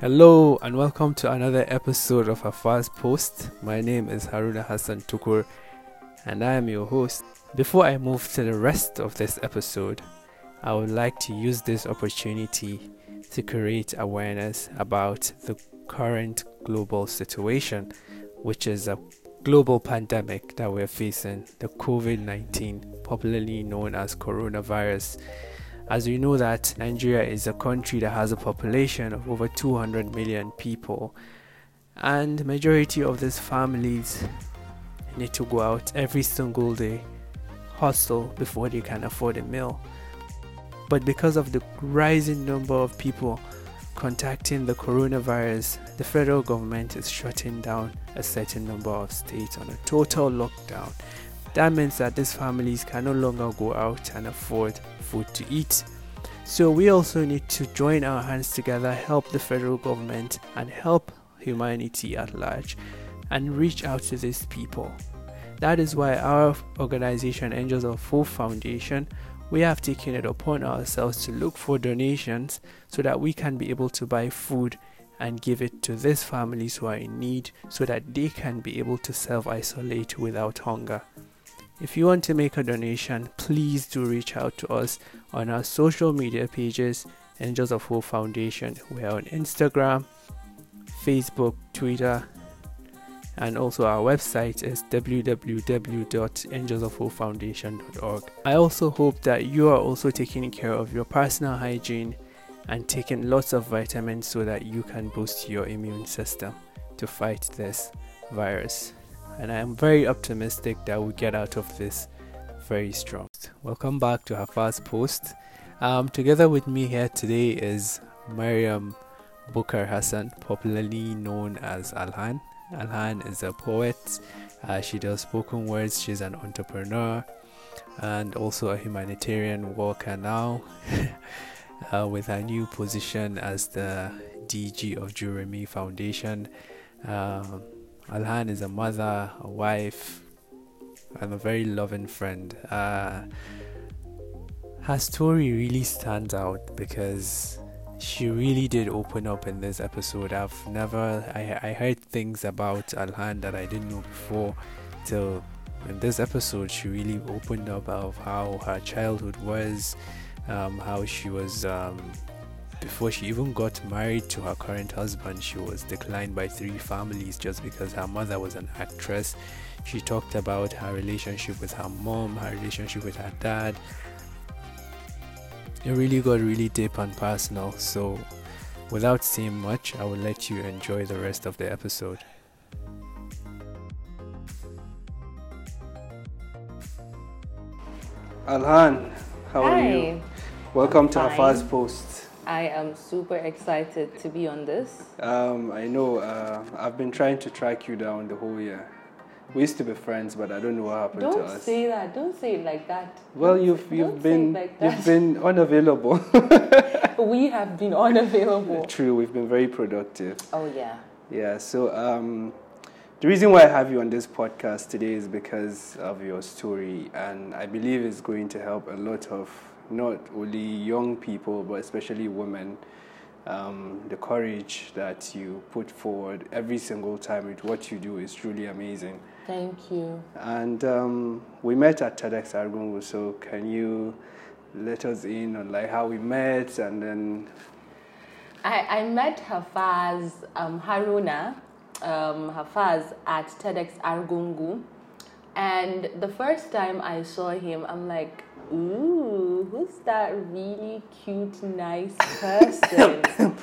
Hello and welcome to another episode of Hafaz Post. My name is Haruna Hassan Tukur and I am your host. Before I move to the rest of this episode, I would like to use this opportunity to create awareness about the current global situation, which is a global pandemic that we're facing, the COVID 19, popularly known as coronavirus. As we know that Nigeria is a country that has a population of over 200 million people and majority of these families need to go out every single day hustle before they can afford a meal. But because of the rising number of people contacting the coronavirus the federal government is shutting down a certain number of states on a total lockdown. That means that these families can no longer go out and afford food to eat. So we also need to join our hands together, help the federal government, and help humanity at large and reach out to these people. That is why our organization, Angels of Hope Foundation, we have taken it upon ourselves to look for donations so that we can be able to buy food and give it to these families who are in need so that they can be able to self isolate without hunger. If you want to make a donation, please do reach out to us on our social media pages, Angels of Hope Foundation. We're on Instagram, Facebook, Twitter, and also our website is www.angelsofhopefoundation.org. I also hope that you are also taking care of your personal hygiene and taking lots of vitamins so that you can boost your immune system to fight this virus and I am very optimistic that we get out of this very strong. Welcome back to Hafaz Post. Um, together with me here today is Mariam Bukar Hassan, popularly known as Alhan. Alhan is a poet. Uh, she does spoken words. She's an entrepreneur and also a humanitarian worker now, uh, with her new position as the DG of Juremi Foundation. Um, Alhan is a mother, a wife, and a very loving friend. Uh, her story really stands out because she really did open up in this episode. I've never, I, I heard things about Alhan that I didn't know before till in this episode she really opened up of how her childhood was, um, how she was um, before she even got married to her current husband, she was declined by three families just because her mother was an actress. She talked about her relationship with her mom, her relationship with her dad. It really got really deep and personal. So, without saying much, I will let you enjoy the rest of the episode. Alhan, how Hi. are you? Welcome I'm to fine. first Post. I am super excited to be on this. Um, I know uh, I've been trying to track you down the whole year. We used to be friends, but I don't know what happened to us. Don't say that. Don't say it like that. well, you've you've don't been like you've been unavailable. we have been unavailable. True, we've been very productive. Oh yeah. Yeah. So um, the reason why I have you on this podcast today is because of your story, and I believe it's going to help a lot of not only young people but especially women. Um, the courage that you put forward every single time with what you do is truly amazing. Thank you. And um, we met at TEDx Argungu, so can you let us in on like how we met and then I, I met Hafaz um, Haruna, um, Hafaz at TEDx Argungu. And the first time I saw him, I'm like, ooh, who's that really cute, nice person?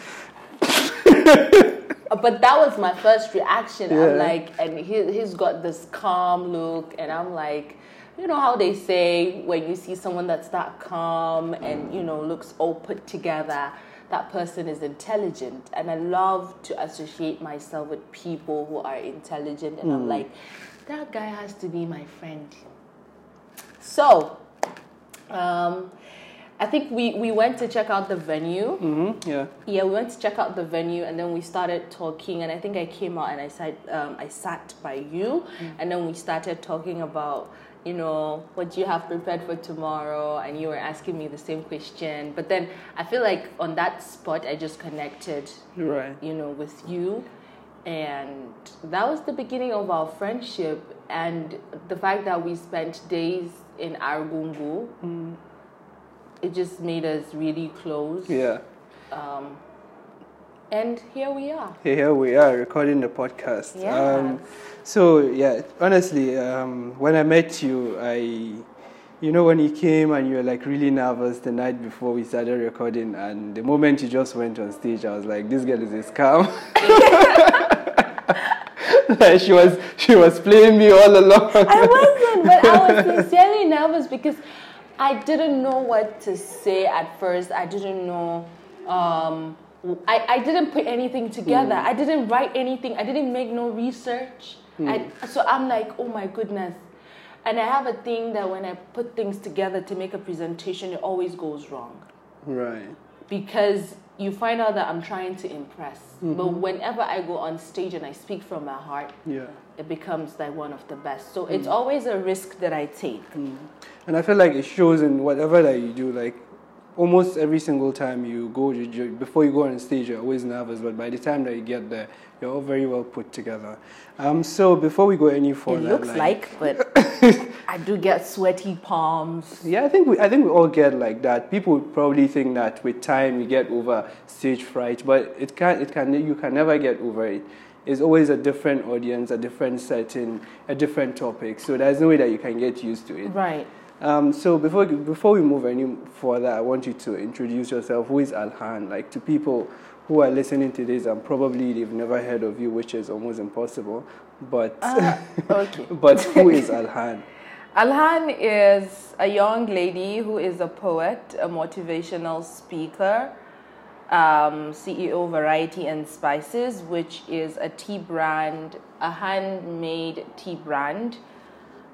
but that was my first reaction. Yeah. I'm like, and he, he's got this calm look, and I'm like, you know how they say when you see someone that's that calm and you know looks all put together, that person is intelligent. And I love to associate myself with people who are intelligent, and I'm mm. like, that guy has to be my friend. So, um, I think we, we went to check out the venue. mm-hmm, yeah Yeah, we went to check out the venue and then we started talking. And I think I came out and I said, um, I sat by you, and then we started talking about, you know, what you have prepared for tomorrow? And you were asking me the same question. But then I feel like on that spot, I just connected, Right. you know, with you. And that was the beginning of our friendship. And the fact that we spent days in Argungu, it just made us really close. Yeah. Um, and here we are. Here we are recording the podcast. Yes. Um, so yeah, honestly, um, when I met you, I, you know, when you came and you were like really nervous the night before we started recording, and the moment you just went on stage, I was like, this girl is a scam. like she was, she was playing me all along. I wasn't, but I was sincerely nervous because I didn't know what to say at first. I didn't know. Um, I, I didn't put anything together. I didn't write anything. I didn't make no research. I, so I'm like, oh my goodness. And I have a thing that when I put things together to make a presentation, it always goes wrong Right. because you find out that I'm trying to impress. But mm-hmm. whenever I go on stage and I speak from my heart, Yeah. it becomes like one of the best. So mm. it's always a risk that I take. Mm. And I feel like it shows in whatever that you do. Like almost every single time you go, you, you, before you go on stage, you're always nervous. But by the time that you get there, you're all very well put together. Um, so before we go any further, It looks like, but I do get sweaty palms. yeah, I think we, I think we all get like that. People probably think that with time you get over stage fright, but it can it can you can never get over it. It's always a different audience, a different setting, a different topic. So there's no way that you can get used to it. Right. Um, so before before we move any further, I want you to introduce yourself. Who is Alhan? Like to people who are listening to this and probably they've never heard of you, which is almost impossible. But Okay. but who is Alhan? Alhan is a young lady who is a poet, a motivational speaker, um, CEO Variety and Spices, which is a tea brand, a handmade tea brand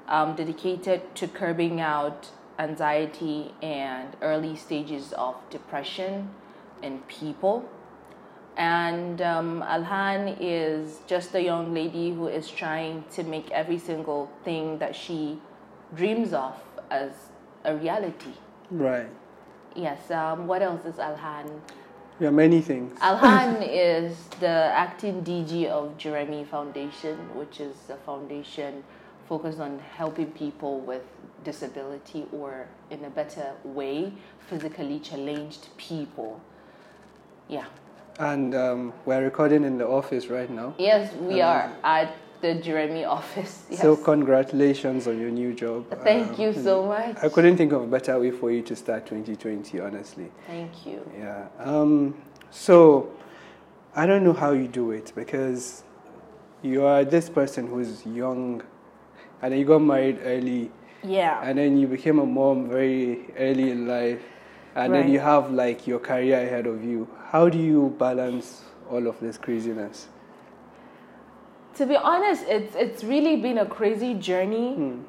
um, dedicated to curbing out anxiety and early stages of depression in people. And um, Alhan is just a young lady who is trying to make every single thing that she dreams of as a reality. Right. Yes, um, what else is Alhan? Yeah, many things. Alhan is the acting DG of Jeremy Foundation, which is a foundation focused on helping people with disability or, in a better way, physically challenged people. Yeah. And um, we're recording in the office right now. Yes, we are at the Jeremy office. Yes. So congratulations on your new job. Thank Um, you so much. I couldn't think of a better way for you to start 2020, honestly. Thank you. Yeah. Um, so I don't know how you do it because you are this person who's young and then you got married early Yeah. and then you became a mom very early in life and then you have like your career ahead of you. How do you balance all of this craziness? To be honest, it's it's really been a crazy journey. Hmm.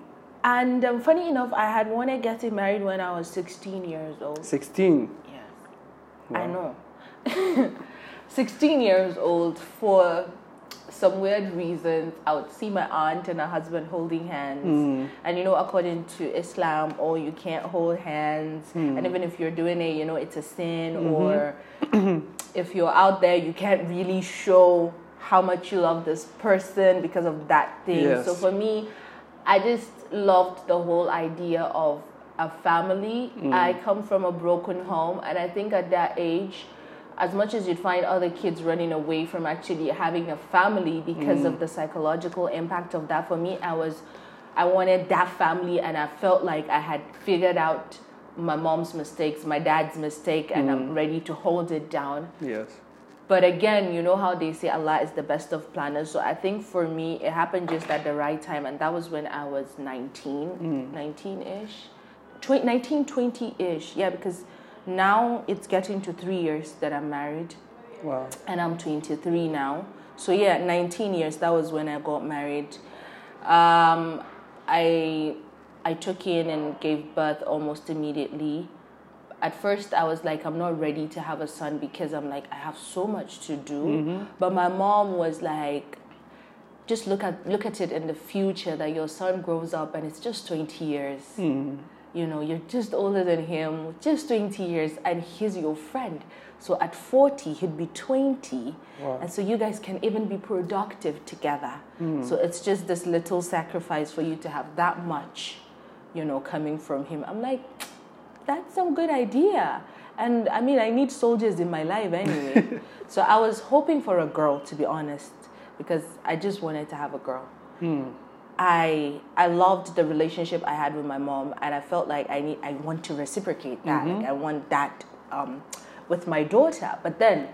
And um, funny enough, I had wanted getting married when I was 16 years old. 16. Yes. I know. 16 years old for some weird reasons. I would see my aunt and her husband holding hands. Hmm. And you know, according to Islam, oh, you can't hold hands. Hmm. And even if you're doing it, you know, it's a sin. Mm-hmm. Or if you're out there, you can't really show how much you love this person because of that thing. Yes. So for me, I just loved the whole idea of a family. Hmm. I come from a broken home, and I think at that age, as much as you'd find other kids running away from actually having a family because of mm. the psychological impact of that, for me, I was, I wanted that family, and I felt like I had figured out my mom's mistakes, my dad's mistake, and I'm mm. ready to hold it down. Yes. But again, you know how they say Allah is the best of planners. So I think for me, it happened just at the right time. And that was when I was 19, mm. 19 ish, 19, 20 ish. Yeah, because now it's getting to three years that I'm married Wow. and I'm 23 now. So yeah, 19 years. That was when I got married. Um, I I took in and gave birth almost immediately. At first, I was like, I'm not ready to have a son because I'm like, I have so much to do. But my mom was like, just look at look at it in the future that your son grows up and it's just 20 years. Hmm. You know, you're just older than him, just 20 years, and he's your friend. So at 40, he'd be 20. Wow. And so you guys can even be productive together. Hmm. So it's just this little sacrifice for you to have that much, you know, coming from him. I'm like, that's some good idea. And I mean, I need soldiers in my life anyway. so I was hoping for a girl, to be honest, because I just wanted to have a girl. Hmm. I I loved the relationship I had with my mom, and I felt like I need I want to reciprocate that. Like I want that um, with my daughter. But then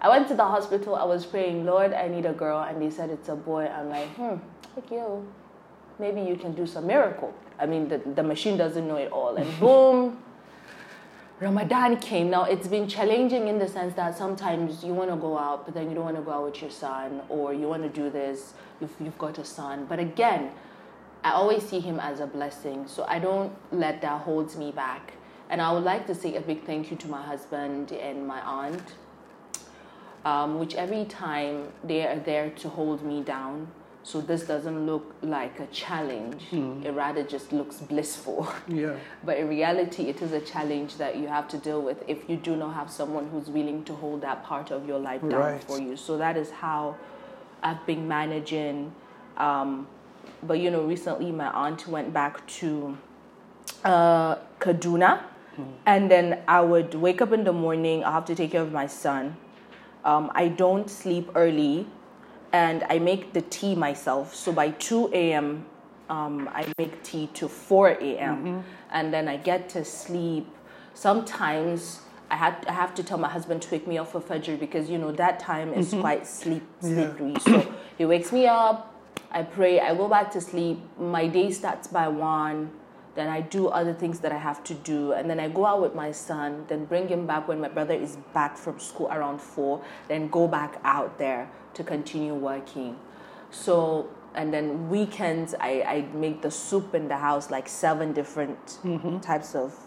I went to the hospital. I was praying, Lord, I need a girl, and they said it's a boy. I'm like, hmm, like you, maybe you can do some miracle. I mean, the the machine doesn't know it all, and boom. Ramadan came. Now it's been challenging in the sense that sometimes you want to go out, but then you don't want to go out with your son, or you want to do this. You've, you've got a son, but again, I always see him as a blessing, so I don't let that hold me back. And I would like to say a big thank you to my husband and my aunt, um, which every time they are there to hold me down. So this doesn't look like a challenge; it rather just looks blissful. Yeah. But in reality, it is a challenge that you have to deal with if you do not have someone who's willing to hold that part of your life down Right. for you. So that is how I've been managing. Um, but you know, recently my aunt went back to uh, Kaduna, and then I would wake up in the morning. I have to take care of my son. Um, I don't sleep early, and I make the tea myself. So by two a.m., um, I make tea to four a.m. and then I get to sleep. Sometimes I had I have to tell my husband to wake me up for Fajr because you know that time is quite sleep sleepy. So he wakes me up. I pray. I go back to sleep. My day starts by one. Then I do other things that I have to do, and then I go out with my son. Then bring him back when my brother is back from school around four. Then go back out there to continue working. So and then weekends I, I make the soup in the house like seven different types of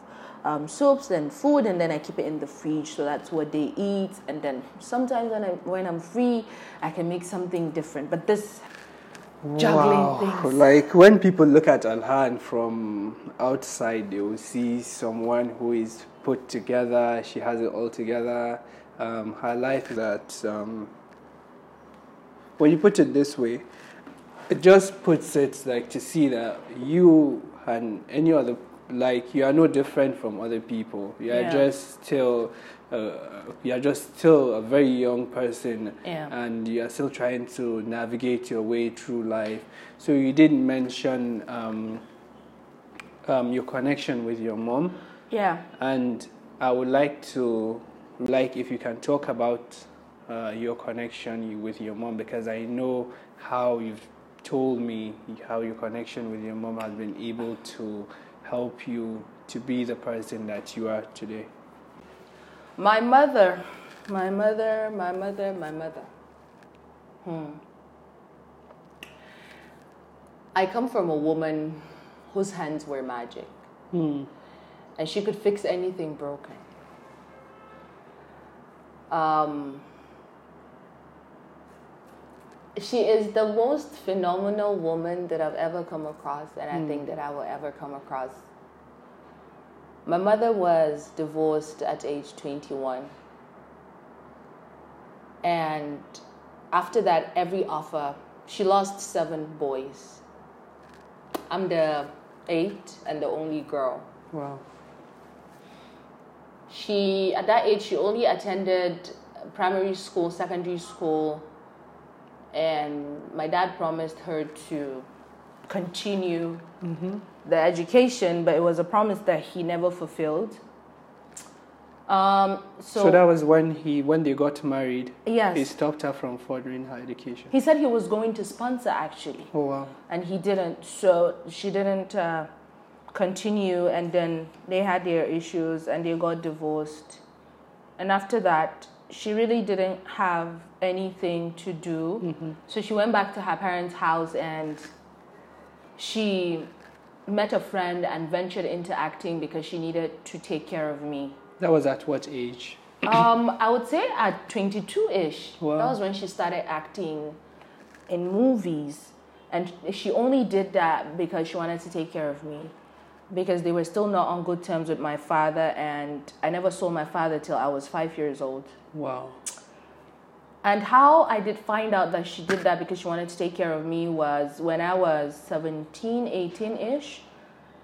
um, soups and food and then I keep it in the fridge so that's what they eat and then sometimes when I when I'm free I can make something different but this juggling wow. things Like when people look at Alhan from outside, they will see someone who is put together. She has it all together. Um, her life that um, when you put it this way, it just puts it like to see that you and any other like you are no different from other people. You are Yeah. just still. Uh, you are just still a very young person Yeah. and you are still trying to navigate your way through life. So you didn't mention um, um, your connection with your mom, yeah and I would like to like if you can talk about uh, your connection with your mom because I know how you've told me how your connection with your mom has been able to help you to be the person that you are today. My mother, my mother, my mother, my mother. Hmm. I come from a woman whose hands were magic, and she could fix anything broken. Um, she is the most phenomenal woman that I've ever come across, and I think that I will ever come across. My mother was divorced at age 21. And after that, every offer, she lost seven boys. I'm the eighth and the only girl. Wow. She, at that age, she only attended primary school, secondary school, and my dad promised her to continue mm-hmm. The education, but it was a promise that he never fulfilled. Um, so, So, that was when he when they got married. Yes. He stopped her from furthering her education. he said he was going to sponsor actually. Oh wow. and he didn't. So she didn't uh, continue, and then they had their issues, and they got divorced. And after that, she really didn't have anything to do. So she went back to her parents' house, and she met a friend and ventured into acting because she needed to take care of me. That was at what age? Um, I would say at 22 ish. Wow. That was when she started acting in movies. And she only did that because she wanted to take care of me. Because they were still not on good terms with my father, and I never saw my father till I was five years old. Wow. And how I did find out that she did that because she wanted to take care of me was when I was 17, 18 ish.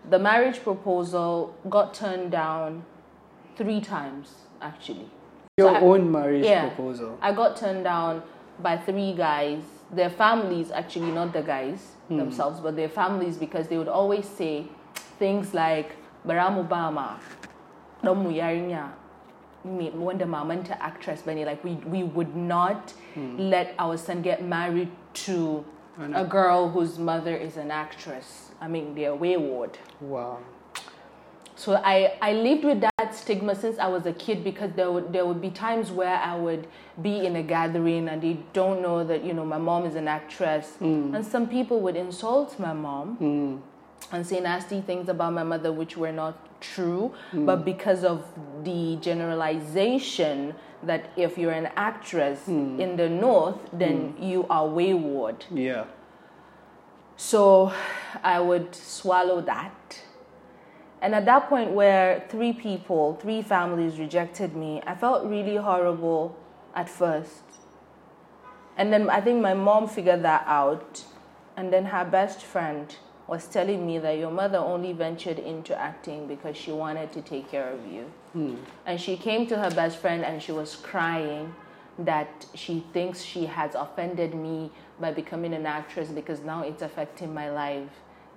The marriage proposal got turned down three times, actually. Your So I- own marriage yeah. proposal. I got turned down by three guys. Their families, actually, not the guys hmm. themselves, but their families, because they would always say things like, Barack Obama, wanda mamanta actress bane like we we would not let our son get married to a girl whose mother is an actress. I mean, they're wayward. Wow. So I, I lived with that stigma since I was a kid because there would there would be times where I would be in a gathering and they don't know that you know my mom is an actress and some people would insult my mom Mm. And say nasty things about my mother which were not true hmm. but because of the generalization that if you're an actress hmm. in the north then hmm. you are wayward Yeah. so I would swallow that. And at that point, where three people, three families rejected me, I felt really horrible at first. And then I think my mom figured that out. And then her best friend was telling me that your mother only ventured into acting because she wanted to take care of you. Hmm. And she came to her best friend and she was crying that she thinks she has offended me by becoming an actress because now it's affecting my life.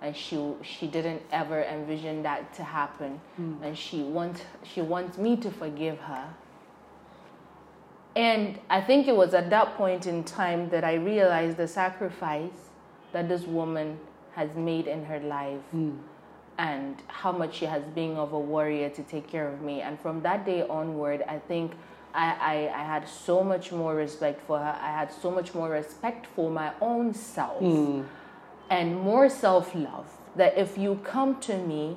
And she she didn't ever envision that to happen. Hmm. And she wants she wants me to forgive her. And I think it was at that point in time that I realized the sacrifice that this woman has made in her life hmm. and how much she has been of a warrior to take care of me. And from that day onward, I think I, I, I had so much more respect for her. I had so much more respect for my own self hmm. and more self love. That if you come to me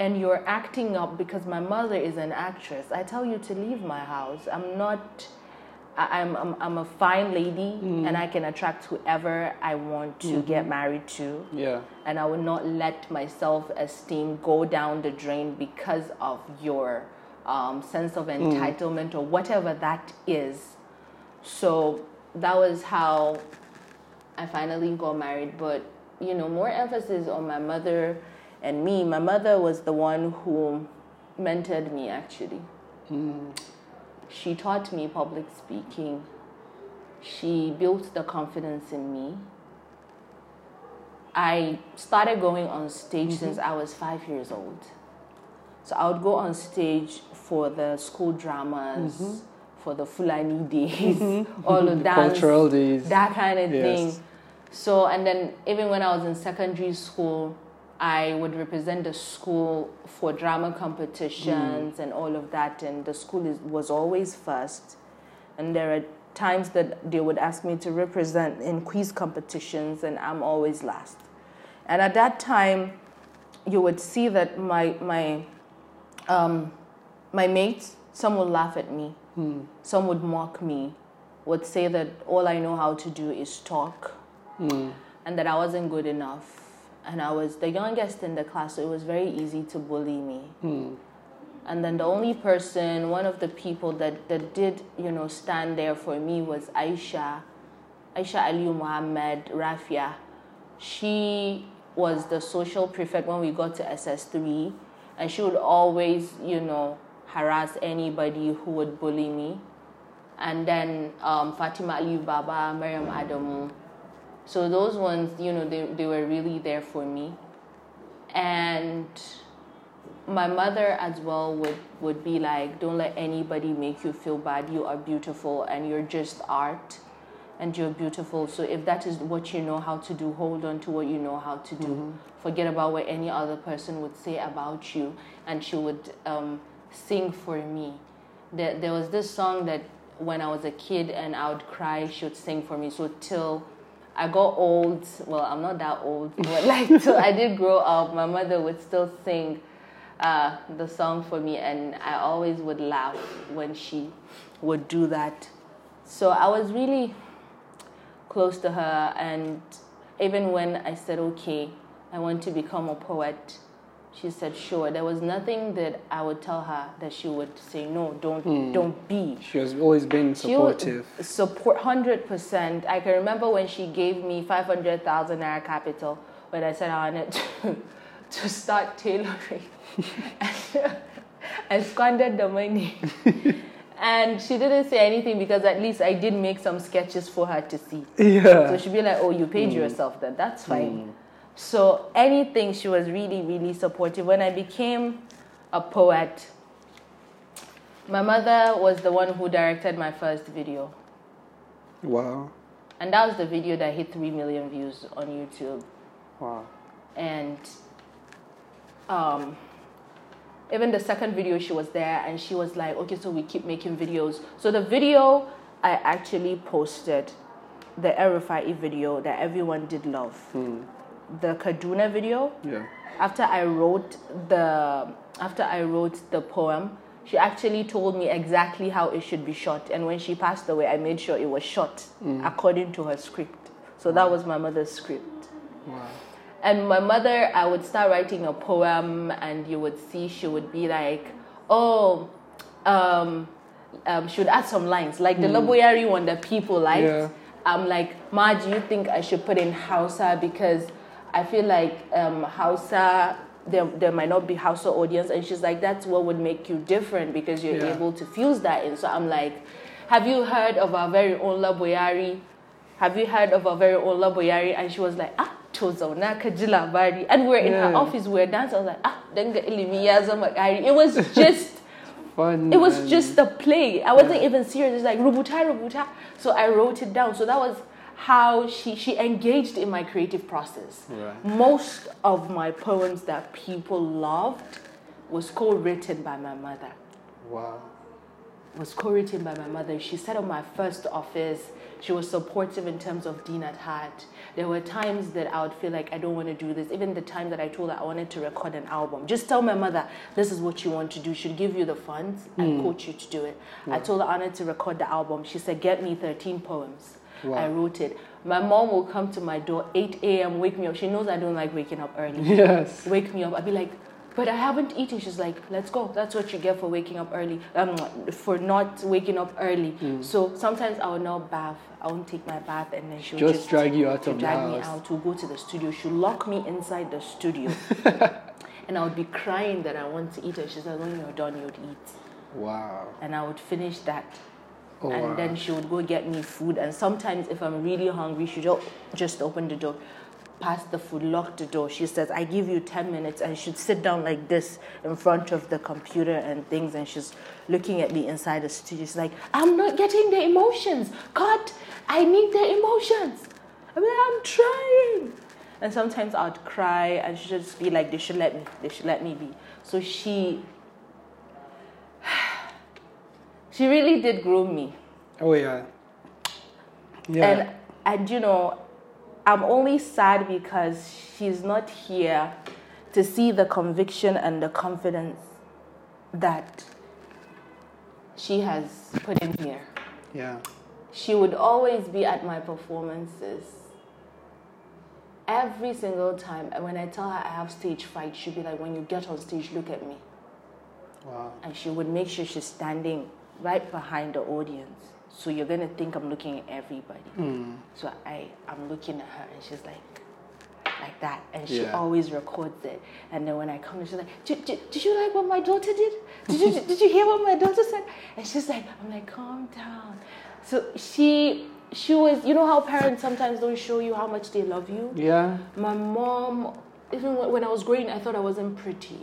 and you're acting up because my mother is an actress, I tell you to leave my house. I'm not. I- I'm, I'm, I'm a fine lady mm-hmm. and I can attract whoever I want to mm-hmm. get married to Yeah. and I will not let my self esteem go down the drain because of your um, sense of mm. entitlement or whatever that is. So that was how I finally got married. But you know, more emphasis on my mother and me. My mother was the one who mentored me actually. Mm. She taught me public speaking. She built the confidence in me. I started going on stage mm-hmm. since I was five years old. So I would go on stage for the school dramas, mm-hmm. for the Fulani days, mm-hmm. all of that. Cultural days. that kind of Yes. thing. So, and then even when I was in secondary school, I would represent the school for drama competitions mm. and all of that, and the school is, was always first. And there are times that they would ask me to represent in quiz competitions, and I'm always last. And at that time, you would see that my my um, my mates, some would laugh at me, hmm. some would mock me, would say that all I know how to do is talk, hmm. and that I wasn't good enough. And I was the youngest in the class, so it was very easy to bully me. And then the only person, one of the people that, that did, you know, stand there for me was Aisha, Aisha Aliu Muhammad Rafia. She was the social prefect when we got to SS3, and she would always, you know, harass anybody who would bully me. And then um, Fatima Aliu Baba, Mariam Adamu. So those ones, you know, they, they were really there for me. And my mother as well would, would be like, don't let anybody make you feel bad. You are beautiful and you're just art and you're beautiful. So if that is what you know how to do, hold on to what you know how to do. Forget about what any other person would say about you. And she would um, sing for me. There, there was this song that when I was a kid and I would cry, she would sing for me. So till I got old, well, I'm not that old, but like till I did grow up, my mother would still sing uh, the song for me, and I always would laugh when she would do that. So I was really close to her. And even when I said, okay, I want to become a poet, she said, sure. There was nothing that I would tell her that she would say, no, don't, hmm. don't be. She has always been She supportive. Support hundred percent. I can remember when she gave me five hundred thousand naira capital when I said I wanted to, to start tailoring. I squandered the money. and she didn't say anything because at least I did make some sketches for her to see. So she'd be like, Oh, you paid hmm. yourself then. That's fine. Hmm. So anything, she was really, really supportive. When I became a poet, my mother was the one who directed my first video. Wow. And that was the video that hit 3 million views on YouTube. Wow. And um, even the second video, she was there and she was like, okay, so we keep making videos. So the video I actually posted, the Erifai video that everyone did love, the Kaduna video, Yeah. after I wrote the after I wrote the poem, she actually told me exactly how it should be shot. And when she passed away, I made sure it was shot according to her script. So that was my mother's script. Wow. And my mother, I would start writing a poem, and you would see she would be like, "Oh, um, um, she would add some lines like the Laboyari one that people liked." Yeah. I'm like, "Ma, do you think I should put in Hausa because I feel like um, Hausa." There, there might not be Hausa audience, and she's like, "That's what would make you different because you're Yeah. able to fuse that in." So I'm like, "Have you heard of our very own Laboyari?" have you heard of our very own Laboyari? And she was like, ah, to zauna ka ji labari. And we were in her office, we were dancing. I was like, ah, danga ilimi ya zama. It was just, Fun. it was just a play. I wasn't even serious. It's like, rubuta, rubuta. So I wrote it down. So that was how she, she engaged in my creative process. Right. Most of my poems that people loved was co-written by my mother Wow. was co-written by my mother. She set up my first office. She was supportive in terms of Dean at Heart. There were times that I would feel like I don't want to do this. Even the time that I told her I wanted to record an album. Just tell my mother this is what you want to do. She'll give you the funds and mm. coach you to do it. I told her I wanted to record the album. She said, get me 13 poems. Wow. I wrote it. My mom will come to my door 8 a.m. wake me up. She knows I don't like waking up early Yes. wake me up. I'd be like, but I haven't eaten. She's like, let's go. That's what you get for waking up early. Um, for not waking up early. Mm. So sometimes I will not bath. I won't take my bath, and then she'll Just just, drag you out of the drag me house. out to go to the studio. She'll lock me inside the studio, and I would be crying that I want to eat. And she said, when you're done, you'd eat. Wow. And I would finish that Oh, and wow. then she would go get me food. And sometimes, if I'm really hungry, she would just open the door, pass the food, lock the door. She says, "I give you ten minutes," and she'd sit down like this in front of the computer and things, and she's looking at me inside the studio. She's like, "I'm not getting the emotions. God, I need the emotions." I'm like, "I'm trying." And sometimes I'd cry, and she'd just be like, "They should let me. They should let me be." So she she really did groom me. Oh yeah. Yeah. And and you know, I'm only sad because she's not here to see the conviction and the confidence that she has put in here. yeah. She would always be at my performances. Every single time. And when I tell her I have stage fright, she'd be like, when you get on stage, look at me. Wow. and she would make sure she's standing right behind the audience. So you're gonna think I'm looking at everybody. Hmm. So I I'm looking at her and she's like like that and she Yeah. always records it and then when I come she's like did, did, did you like what my daughter did did you did you hear what my daughter said and she's like I'm like calm down so she she was you know how parents sometimes don't show you how much they love you Yeah. my mom, even when when I was growing, I thought I wasn't pretty.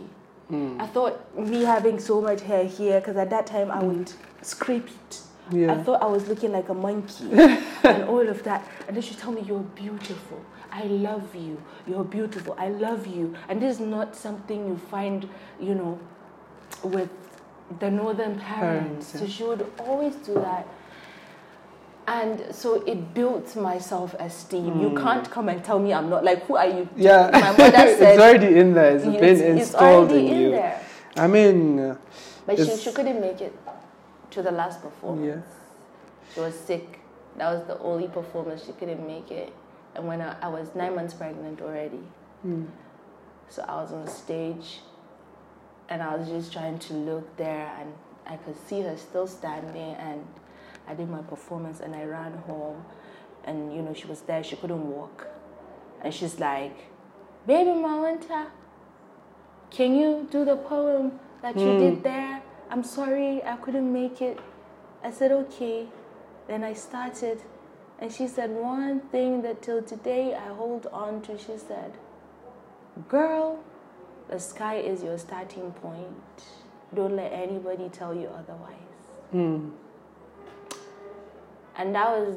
Mm. I thought me having so much hair here, because at that time I mm. would scrape it. Yeah. I thought I was looking like a monkey and all of that. And then she told me, You're beautiful. I love you. You're beautiful. I love you. And this is not something you find, you know, with the northern parents. Parents, yeah. So she would always do that. And so it built my self esteem. You can't come and tell me I'm not like, who are you? Hmm. Yeah. My mother said it's already in there. It's it's, been it's installed already in in you. there. I mean, uh, But she, she couldn't make it to the last performance. yeah. She was sick. That was the only performance she couldn't make it. And when I, I was nine months pregnant already, Mm. so I was on the stage and I was just trying to look there and I could see her still standing and I did my performance and I ran home and you know she was there, she couldn't walk. And she's like, Baby Mawanta, can you do the poem that you did there? I'm sorry I couldn't make it. I said, Okay. Then I started and she said one thing that till today I hold on to. She said, Girl, the sky is your starting point. Don't let anybody tell you otherwise. Mm. And that was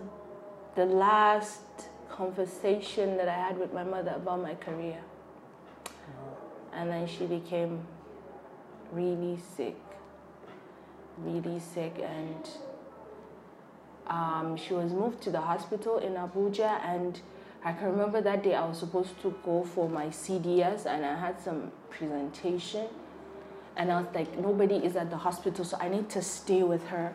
the last conversation that I had with my mother about my career. And then she became really sick, really sick, and um, she was moved to the hospital in Abuja. And I can remember that day I was supposed to go for my CDS, and I had some presentation. And I was like, nobody is at the hospital, so I need to stay with her.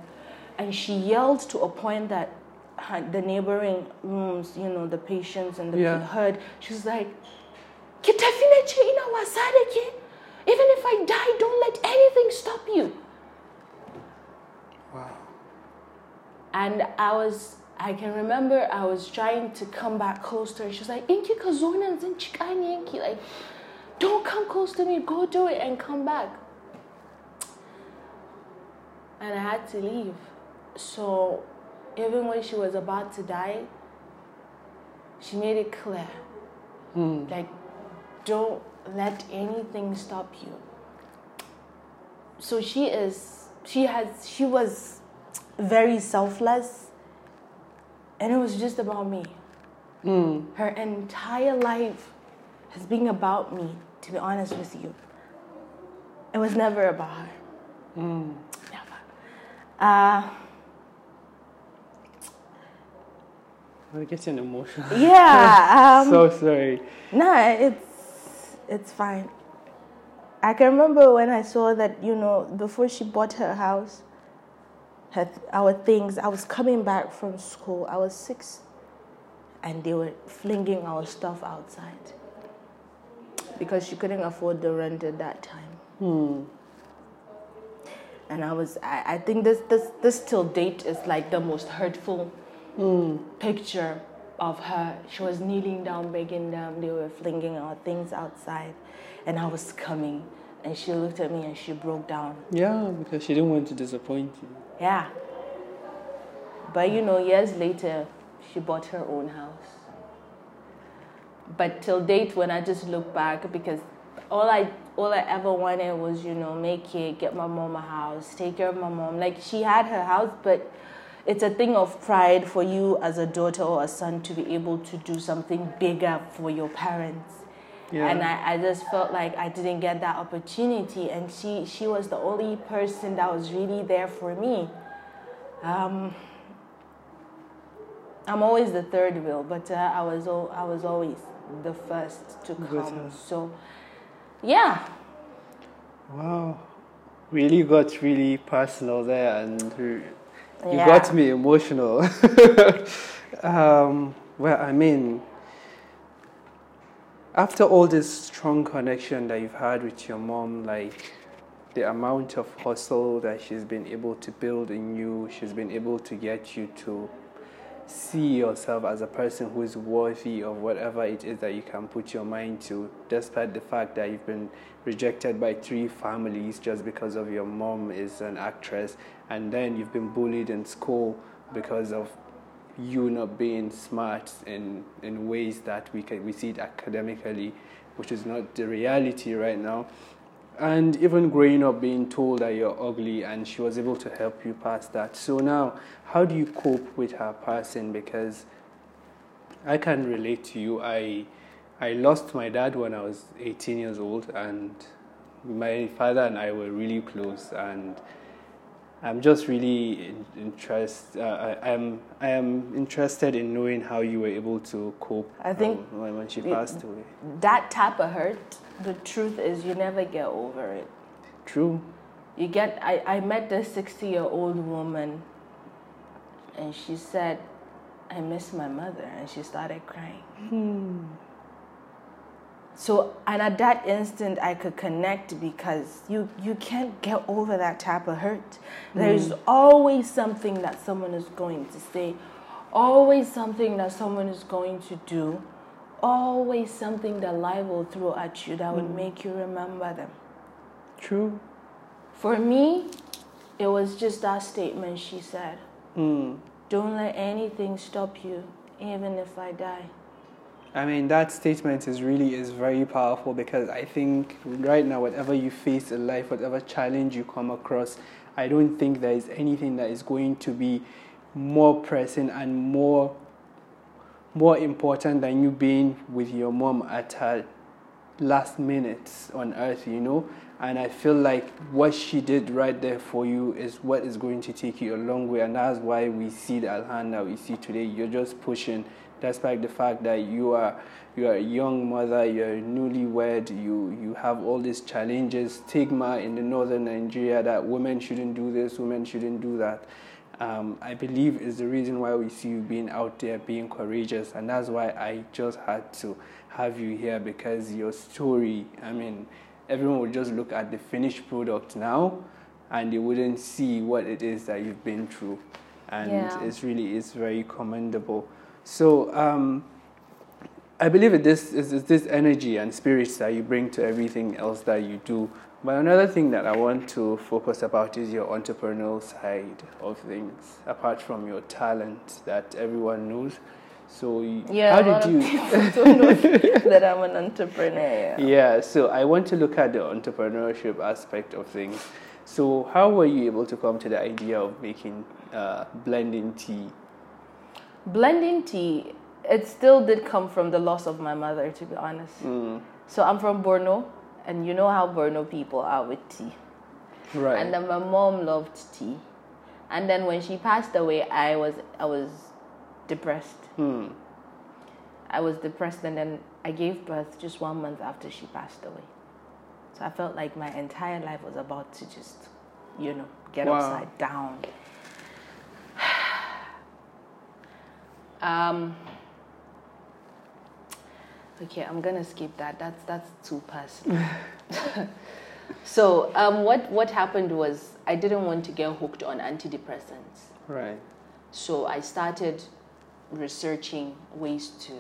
And she yelled to a point that her- the neighboring rooms, you know, the patients and the Yeah. pe- heard. She was like, "Kitafineche ina wasadeke. Even if I die, don't let anything stop you. Wow. And I was, I can remember I was trying to come back close to her. She was like, Inki kazona inki. Like, don't come close to me. Go do it and come back. And I had to leave. So even when she was about to die, she made it clear. Mm. Like, don't let anything stop you. So she is, she has, she was very selfless, and it was just about me. Mm. Her entire life has been about me, to be honest with you. It was never about her. Mm. Never. Uh, I'm getting emotional. yeah. Um, so sorry. Nah, it's it's fine. I can remember when I saw that you know before she bought her house, her our things. I was coming back from school. I was six, and they were flinging our stuff outside because she couldn't afford the rent at that time. Mm. And I was I, I think this this this till date is like the most hurtful Mm. picture of her. She was kneeling down, begging them. They were flinging our things outside, and I was coming. And she looked at me and she broke down. Yeah, because she didn't want to disappoint you. Yeah. But you know, years later, she bought her own house. But till date, when I just look back, because all I all I ever wanted was you know make it, get my mom a house, take care of my mom. Like she had her house, but it's a thing of pride for you as a daughter or a son to be able to do something bigger for your parents. Yeah. And I, I just felt like I didn't get that opportunity. And she, she was the only person that was really there for me. Um, I'm always the third wheel, but uh, I, was al- I was always the first to come. So, yeah. Wow. Really got really personal there and you Yeah. got me emotional. um, well, I mean, after all this strong connection that you've had with your mom, like the amount of hustle that she's been able to build in you, she's been able to get you to see yourself as a person who is worthy of whatever it is that you can put your mind to, despite the fact that you've been rejected by three families just because of your mom is an actress, and then you've been bullied in school because of you not being smart in, in ways that we can we see it academically, which is not the reality right now. And even growing up being told that you're ugly, and she was able to help you past that. So now, how do you cope with her passing? Because I can relate to you. I I lost my dad when I was 18 years old, and my father and I were really close. And I'm just really in, interest. Uh, I, I'm I am interested in knowing how you were able to cope. I think uh, when, she passed away. That type of hurt, the truth is, you never get over it. True. You get, I, I met this 60 year old woman, and she said, I miss my mother. And she started crying. So, and at that instant, I could connect because you, you can't get over that type of hurt. There's always something that someone is going to say, always something that someone is going to do, always something that life will throw at you that would make you remember them. True. For me, it was just that statement she said Mm. Don't let anything stop you, even if I die. I mean that statement is really is very powerful because I think right now whatever you face in life, whatever challenge you come across, I don't think there is anything that is going to be more pressing and more more important than you being with your mom at her last minutes on earth, you know. And I feel like what she did right there for you is what is going to take you a long way, and that's why we see the Alhan that we see today. You're just pushing, despite the fact that you are you are a young mother, you're newlywed, you you have all these challenges, stigma in the northern Nigeria that women shouldn't do this, women shouldn't do that. Um, I believe is the reason why we see you being out there, being courageous, and that's why I just had to have you here because your story. I mean, everyone would just look at the finished product now, and they wouldn't see what it is that you've been through, and Yeah. it's really it's very commendable. So. Um, I believe it this is is this energy and spirits that you bring to everything else that you do. But another thing that I want to focus about is your entrepreneurial side of things, apart from your talent that everyone knows. So, Yeah, how did you? people don't know that I'm an entrepreneur. Yeah, so I want to look at the entrepreneurship aspect of things. So, how were you able to come to the idea of making uh, blending tea? Blending tea, it still did come from the loss of my mother, to be honest. Mm, So I'm from Borno, and you know how Borno people are with tea. right. And then my mom loved tea. And then when she passed away, I was I was depressed. Hmm. I was depressed, and then I gave birth just one month after she passed away. So I felt like my entire life was about to just, you know, get Wow. upside down. Um, okay, I'm gonna skip that. That's that's too personal. so um, what what happened was I didn't want to get hooked on antidepressants. Right. So I started researching ways to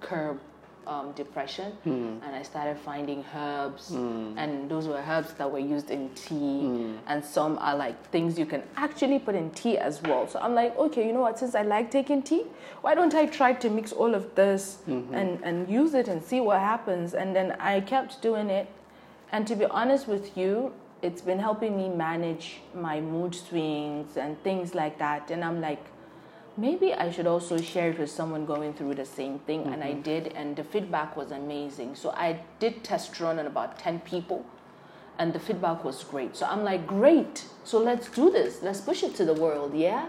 curb um, depression, Hmm. and I started finding herbs, Mm. and those were herbs that were used in tea, Mm. and some are like things you can actually put in tea as well. So I'm like, okay, you know what? Since I like taking tea, why don't I try to mix all of this Mhm. and and use it and see what happens? And then I kept doing it, and to be honest with you, it's been helping me manage my mood swings and things like that. And I'm like, maybe I should also share it with someone going through the same thing. And I did, and the feedback was amazing. So I did test run on about 10 people, and the feedback was great. So I'm like, great. So let's do this. Let's push it to the world, yeah?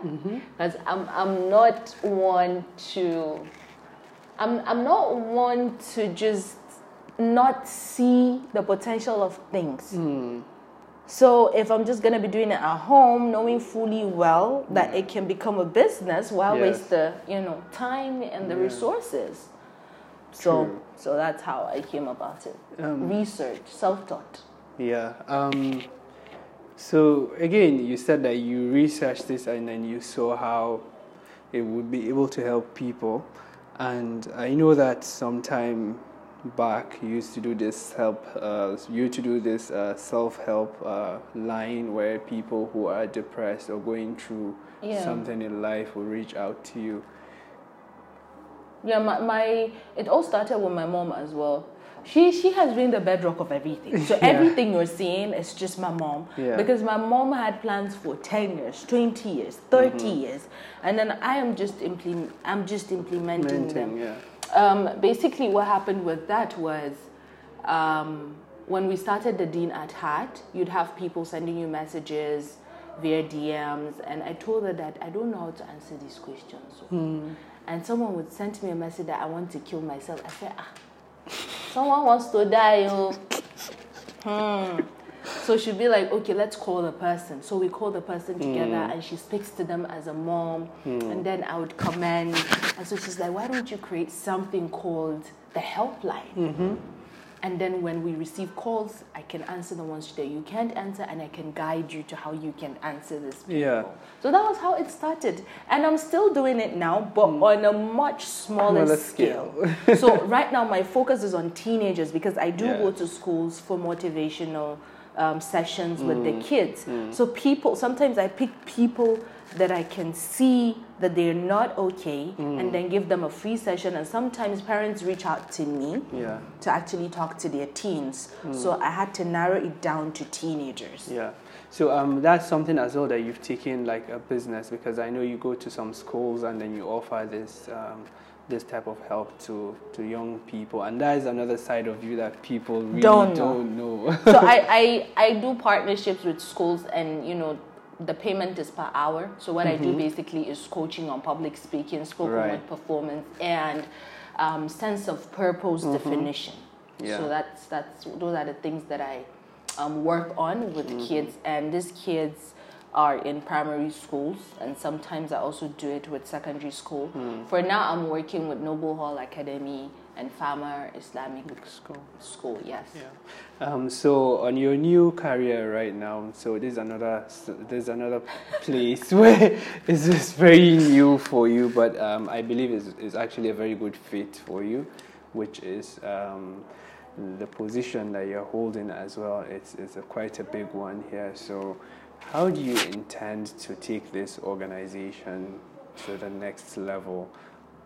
Because I'm, I'm not one to, I'm, I'm not one to just not see the potential of things. Hmm. So if I'm just gonna be doing it at home, knowing fully well that it can become a business, why Yes. waste the you know time and the Yeah. resources? So True. so that's how I came about it. Um, Research, self-taught. Yeah. Um, so again, you said that you researched this and then you saw how it would be able to help people, and I know that sometime back used to do this help. Uh, you used to do this uh, self-help uh, line where people who are depressed or going through Yeah. something in life will reach out to you. Yeah, my, my it all started with my mom as well. She she has been the bedrock of everything. So Yeah. everything you're seeing is just my mom. Yeah. Because my mom had plans for ten years, twenty years, 30 Mm-hmm. years, and then I am just implement I'm just implementing them. Yeah. Um, basically, what happened with that was um, when we started the Dean at Heart, you'd have people sending you messages via DMs, and I told her that I don't know how to answer these questions. And someone would send me a message that I want to kill myself. I said, ah, someone wants to die. Oh. Hmm. So she'd be like, okay, let's call the person. So we call the person together Hmm. and she speaks to them as a mom. And then I would comment. And so she's like, why don't you create something called the helpline? Mm-hmm. And then when we receive calls, I can answer the ones that you can't answer and I can guide you to how you can answer this. People. Yeah. So that was how it started. And I'm still doing it now, but on a much smaller, Smaller scale. scale. so right now my focus is on teenagers because I do Yeah. go to schools for motivational um, sessions with Mm. the kids. So people, sometimes I pick people that I can see that they're not okay Mm. and then give them a free session. And sometimes parents reach out to me Yeah. to actually talk to their teens. So I had to narrow it down to teenagers. Yeah. So um, that's something as well that you've taken like a business because I know you go to some schools and then you offer this um, this type of help to, to young people and that is another side of you that people really Don't don't, know. know. so I, I, I do partnerships with schools and you know the payment is per hour so what i do basically is coaching on public speaking spoken Right. word performance and um, sense of purpose definition Yeah. so that's that's those are the things that i um, work on with kids and these kids are in primary schools and sometimes i also do it with secondary school for now i'm working with noble hall academy and farmer islamic School. school yes Yeah. Um, so on your new career right now, so this is another there's another place where it's just very new for you, but um, I believe is is actually a very good fit for you, which is um, the position that you're holding as well. It's it's a quite a big one here. So how do you intend to take this organization to the next level?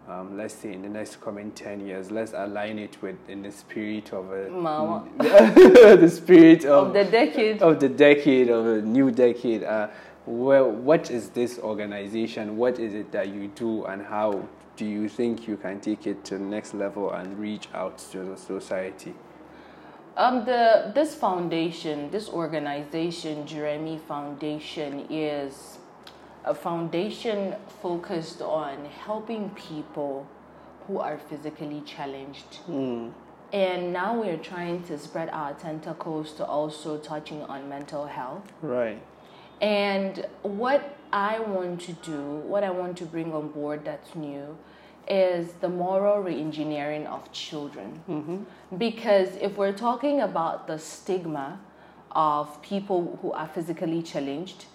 um, let's say in the next coming 10 years let's align it with in the spirit of a Mama. the spirit of, of the decade. of the decade of a new decade uh, well what is this organization what is it that you do and how do you think you can take it to the next level and reach out to the society Um, the this foundation, this organization, Jeremy Foundation, is a foundation focused on helping people who are physically challenged. And now we're trying to spread our tentacles to also touching on mental health. right And what I want to do, what I want to bring on board that's new, is the moral reengineering of children. Because if we're talking about the stigma of people who are physically challenged,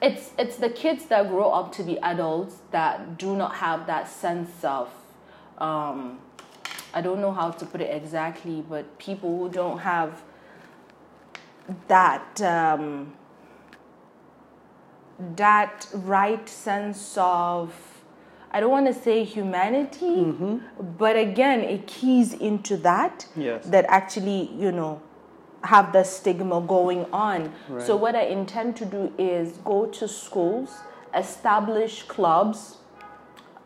it's it's the kids that grow up to be adults that do not have that sense of um, I don't know how to put it exactly, but people who don't have that um, that right sense of I don't want to say humanity, but again, it keys into that Yes. that actually you know have the stigma going on. So what I intend to do is go to schools, establish clubs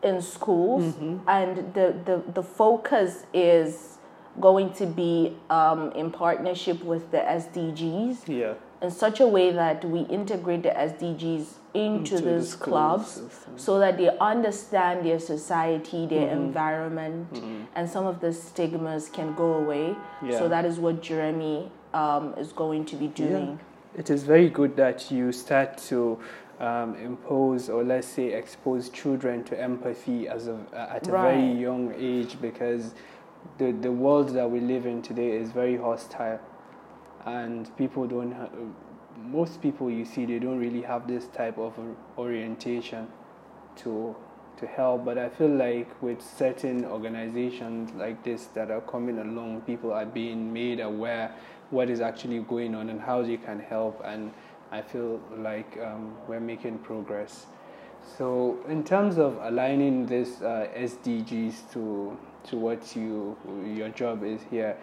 in schools, and the, the, the focus is going to be um, in partnership with the SDGs yeah in such a way that we integrate the SDGs into, Into these clubs so that they understand their society, their Mm-hmm. environment, and some of the stigmas can go away. Yeah. So that is what Jeremy um, is going to be doing. It is very good that you start to um, impose or let's say expose children to empathy as a, at a very young age because the, the world that we live in today is very hostile and people don't ha- most people you see they don't really have this type of orientation to to help. But i feel like with certain organizations like this that are coming along people are being made aware what is actually going on and how they can help. And i feel like um, we're making progress. So in terms of aligning this uh, sdgs to to what you your job is here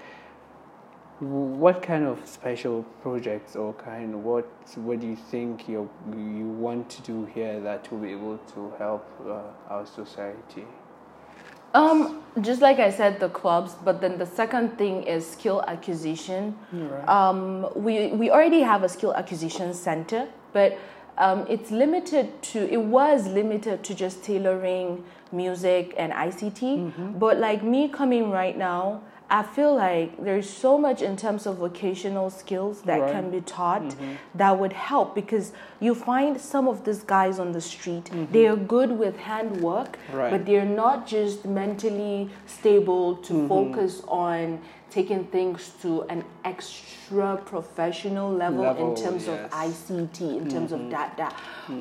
what kind of special projects or kind what what do you think you you want to do here that will be able to help uh, our society? Um, just like I said, the clubs, but then the second thing is skill acquisition. Right. Um, we, we already have a skill acquisition center, but um, it's limited to, it was limited to just tailoring music and ICT. But like me coming right now, I feel like there's so much in terms of vocational skills that Right. can be taught mm-hmm. that would help because you find some of these guys on the street, mm-hmm. they are good with handwork, Right. but they're not just mentally stable to mm-hmm. focus on taking things to an extra professional level, Level, in terms yes. of ICT, in terms of data.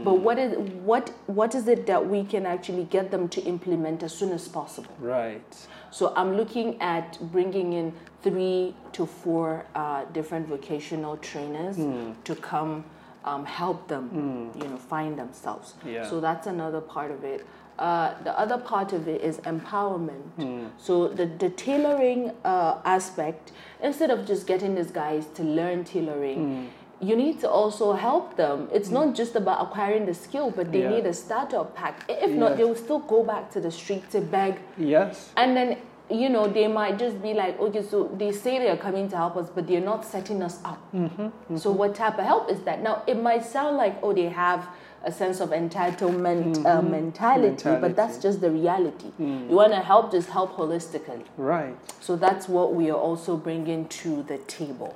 But what is what what is it that we can actually get them to implement as soon as possible? Right. So I'm looking at bringing in three to four uh, different vocational trainers Hmm. to come um, help them, you know, find themselves. Yeah. So that's another part of it. Uh, the other part of it is empowerment. Hmm. So the the tailoring uh, aspect, instead of just getting these guys to learn tailoring. You need to also help them. It's not just about acquiring the skill, but they Yeah. need a starter pack. If not, they will still go back to the street to beg Yes. and then, you know, they might just be like, okay, so they say they're coming to help us, but they're not setting us up. Mm-hmm, So, what type of help is that? Now, it might sound like, oh, they have a sense of entitlement uh, mentality, but that's Mm-hmm. Mentality. Mm. just the reality. You want to help, just help holistically. Right. So, that's what we are also bringing to the table.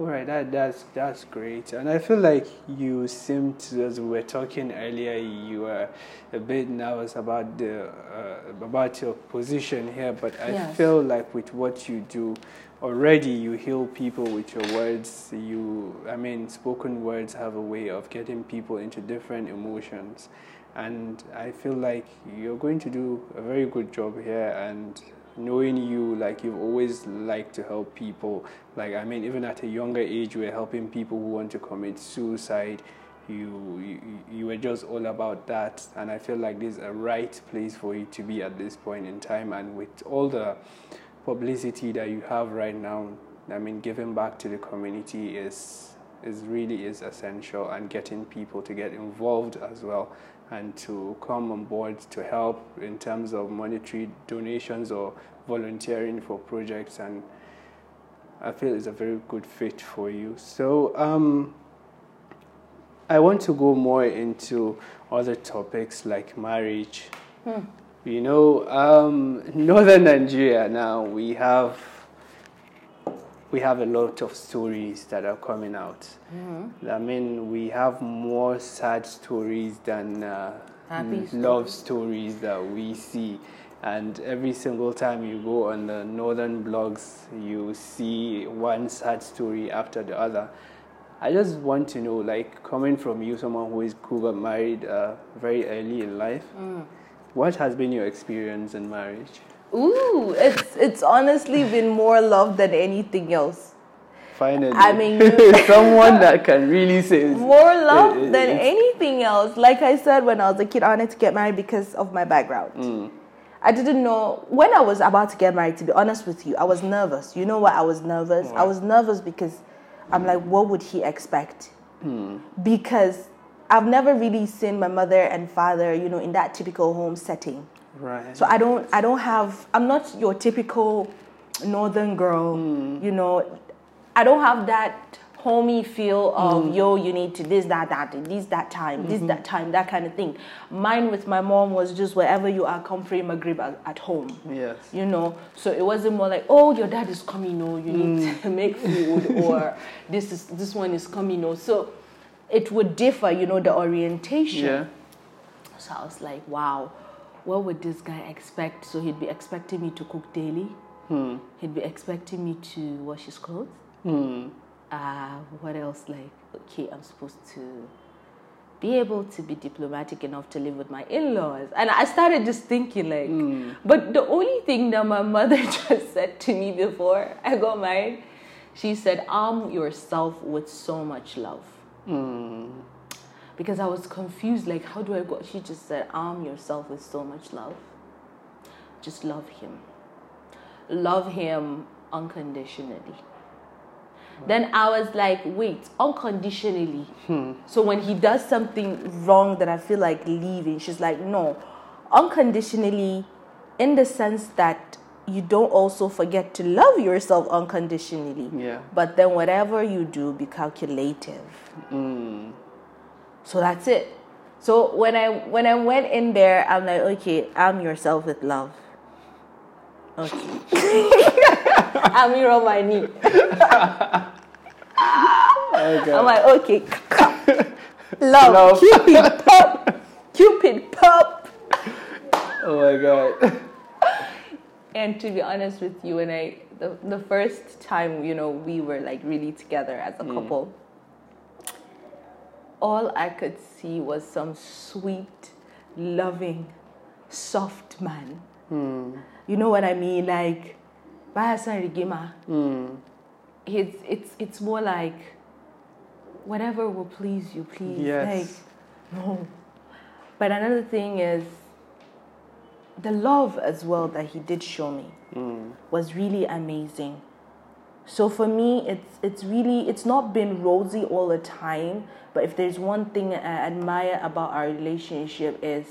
All right, that that's that's great, and I feel like you seemed to, as we were talking earlier, you were a bit nervous about the uh, about your position here, but I Yes. feel like with what you do already, you heal people with your words. You, I mean, spoken words have a way of getting people into different emotions, and I feel like you're going to do a very good job here, and knowing you like you've always liked to help people. Like i mean even at a younger age you were helping people who want to commit suicide. You, you you were just all about that. And i feel like this is a right place for you to be at this point in time. And with all the publicity that you have right now i mean giving back to the community is is really is essential. And getting people to get involved as well and to come on board to help in terms of monetary donations or volunteering for projects and I feel it's a very good fit for you. So um, I want to go more into other topics like marriage. You know, um, northern Nigeria now we have we have a lot of stories that are coming out. I mean, we have more sad stories than uh, Happy love stories that we see. And every single time you go on the northern blogs, you see one sad story after the other. I just want to know, like, coming from you, someone who is who got married uh, very early in life, what has been your experience in marriage? Ooh, it's, it's honestly been more love than anything else. Finally, I mean, someone that can really say more love it- it- than anything else. Like I said when I was a kid, I wanted to get married because of my background. Mm. I didn't know when I was about to get married. To be honest with you, I was nervous. You know why I was nervous? I was nervous because I'm like, what would he expect? Hmm. Because I've never really seen my mother and father, you know, in that typical home setting. Right. So I don't I don't have I'm not your typical northern girl, mm. you know. I don't have that homey feel of mm. yo you need to this that that this that time this that mm-hmm. time that kind of thing. Mine with my mom was just wherever you are comfy Maghrib at, at home. yes. You know, so it wasn't more like, oh, your dad is coming, oh, you need mm. to make food, or this is this one is coming, oh. So it would differ, you know, the orientation. Yeah. So I was like, wow, what would this guy expect? So he'd be expecting me to cook daily. Hmm. He'd be expecting me to wash his clothes. Hmm. Uh, what else? Like, okay, I'm supposed to be able to be diplomatic enough to live with my in-laws. And I started just thinking like, hmm. but the only thing that my mother just said to me before I got married, she said, arm yourself with so much love because I was confused. Like, how do I go? She just said, arm yourself with so much love. Just love him. Love him unconditionally. Then I was like, wait, unconditionally. Hmm. So when he does something wrong that I feel like leaving, she's like, no, unconditionally, in the sense that you don't also forget to love yourself unconditionally. Yeah. But then whatever you do, be calculative. Hmm. So that's it. So when I when I went in there, I'm like, okay, arm yourself with love. Okay. I'm here on my knee. Okay. I'm like, okay, love, Love. Cupid pop, Cupid pop. oh my god. And to be honest with you, and I, the, the first time, you know, we were like really together as a hmm. couple, all I could see was some sweet, loving, soft man. Hmm. You know what I mean? Like, Bahasan Rigima. Hmm. It's, it's, it's more like, whatever will please you, please. Yes. Like, no. But another thing is, the love as well that he did show me hmm. was really amazing. So for me, it's it's really it's not been rosy all the time. But if there's one thing I admire about our relationship is,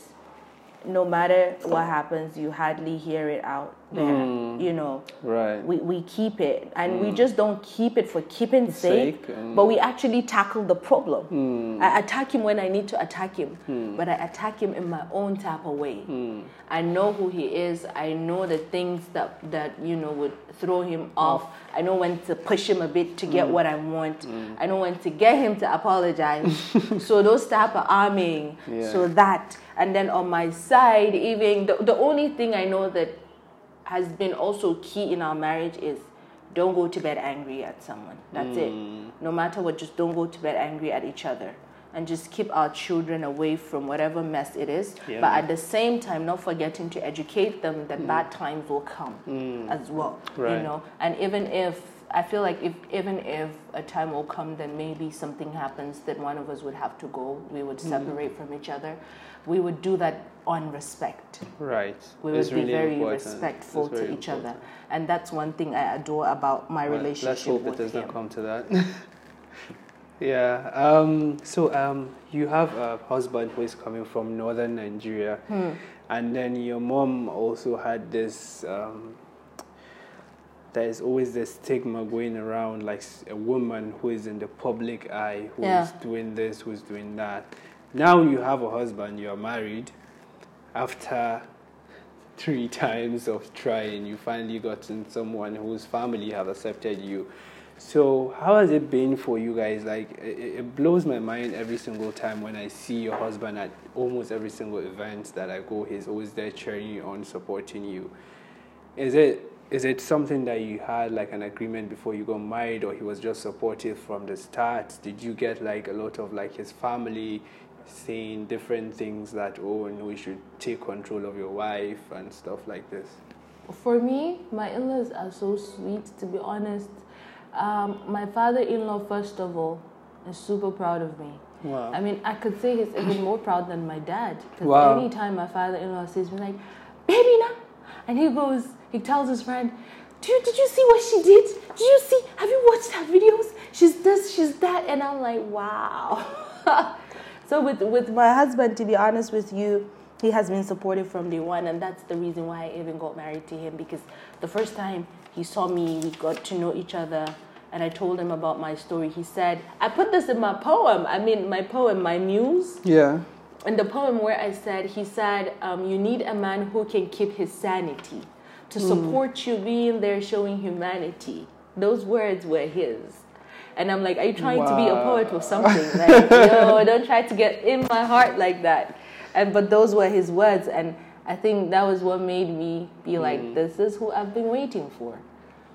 no matter what happens, you hardly hear it out there. You know, Right. we, we keep it. And we just don't keep it for keeping sake, Sake, mm. but we actually tackle the problem. I attack him when i need to attack him but i attack him in my own type of way. I know who he is. I know the things that that you know would throw him off. I know when to push him a bit to get what i want. I know when to get him to apologize. So those type of arming. Yeah. so that. And then on my side even the, the only thing i know that has been also key in our marriage is don't go to bed angry at someone. That's it. Mm. No matter what, just don't go to bed angry at each other. And just keep our children away from whatever mess it is. Yeah. But at the same time, not forgetting to educate them that mm. bad times will come mm. as well. Right. You know, and even if I feel like if even if a time will come that maybe something happens that one of us would have to go, we would separate from each other. We would do that on respect Right. we would It's be really very important. respectful It's to very each other and that's one thing i adore about my Well, relationship Let's hope it does him not come to that. yeah. Um, so um, you have a husband who is coming from northern Nigeria, Hmm. and then your mom also had this. Um, there is always this stigma going around, like a woman who is in the public eye, who is Yeah. doing this, who is doing that. Now you have a husband, you are married. After three times of trying, you finally gotten someone whose family have accepted you. So how has it been for you guys? Like it, it blows my mind every single time when I see your husband at almost every single event that I go. He's always there cheering you on, supporting you. Is it is it something that you had like an agreement before you got married, or he was just supportive from the start? Did you get like a lot of like his family saying different things that oh no, we should take control of your wife and stuff like this? for me my in-laws are so sweet to be honest um, my father-in-law first of all is super proud of me Wow. I mean, I could say he's even more proud than my dad. Because Wow. anytime my father-in-law sees me, like, baby, now, and he goes, he tells his friend, "Do you, did you see what she did? Did you see? Have you watched her videos? She's this, she's that," and I'm like, wow. so with with my husband, to be honest with you, he has been supportive from day one, and that's the reason why I even got married to him because the first time he saw me, we got to know each other and I told him about my story. He said, I put this in my poem. I mean, my poem, my muse. Yeah. In the poem where I said, he said, um, You need a man who can keep his sanity to hmm. support you being there showing humanity. Those words were his. And I'm like, Are you trying to be a poet or something? Like, yo, don't try to get in my heart like that. And but those were his words, and I think that was what made me be hmm. like, This is who I've been waiting for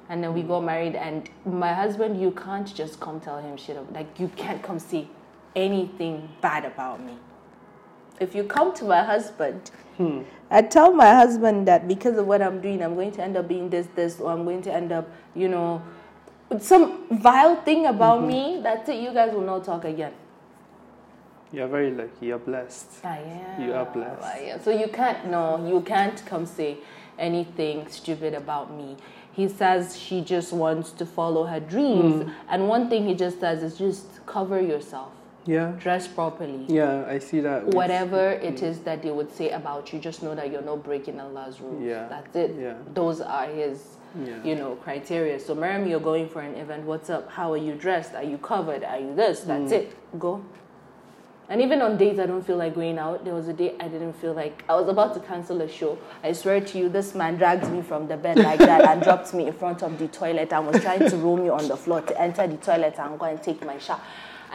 and then we hmm. got married and my husband you can't just come tell him shit like you can't come say anything bad about me if you come to my husband i tell my husband that because of what i'm doing i'm going to end up being this this or i'm going to end up you know some vile thing about me that's it you guys will not talk again You're very lucky. You're blessed. I am. You are blessed. Am. So you can't no, you can't come say anything stupid about me. He says she just wants to follow her dreams, Hmm. and one thing he just says is just cover yourself, Yeah. dress properly. Yeah, I see that. Whatever it is that they would say about you, just know that you're not breaking Allah's rules. Yeah. That's it. Yeah. Those are his, Yeah. you know, criteria. So, Miriam, you're going for an event. What's up? How are you dressed? Are you covered? Are you this? That's Hmm. it. Go. And even on days I don't feel like going out, there was a day I didn't feel like I was about to cancel a show. I swear to you, this man dragged me from the bed like that and dropped me in front of the toilet and was trying to roll me on the floor to enter the toilet and go and take my shower.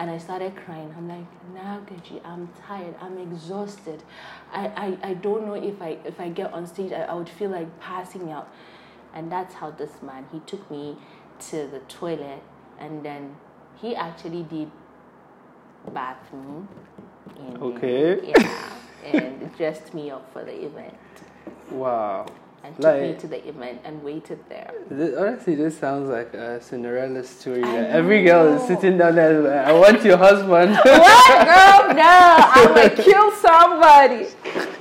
And I started crying. I'm like, Nagaji, I'm tired. I'm exhausted. I, I, I don't know if I if I get on stage, I, I would feel like passing out. And that's how this man, he took me to the toilet and then he actually did bathroom. And, Okay. Yeah. and dressed me up for the event. Wow. And took me to the event and waited there. This, honestly, this sounds like a Cinderella story. I Every girl is sitting down there. like, I want your husband. what, girl? No, I'm gonna kill somebody.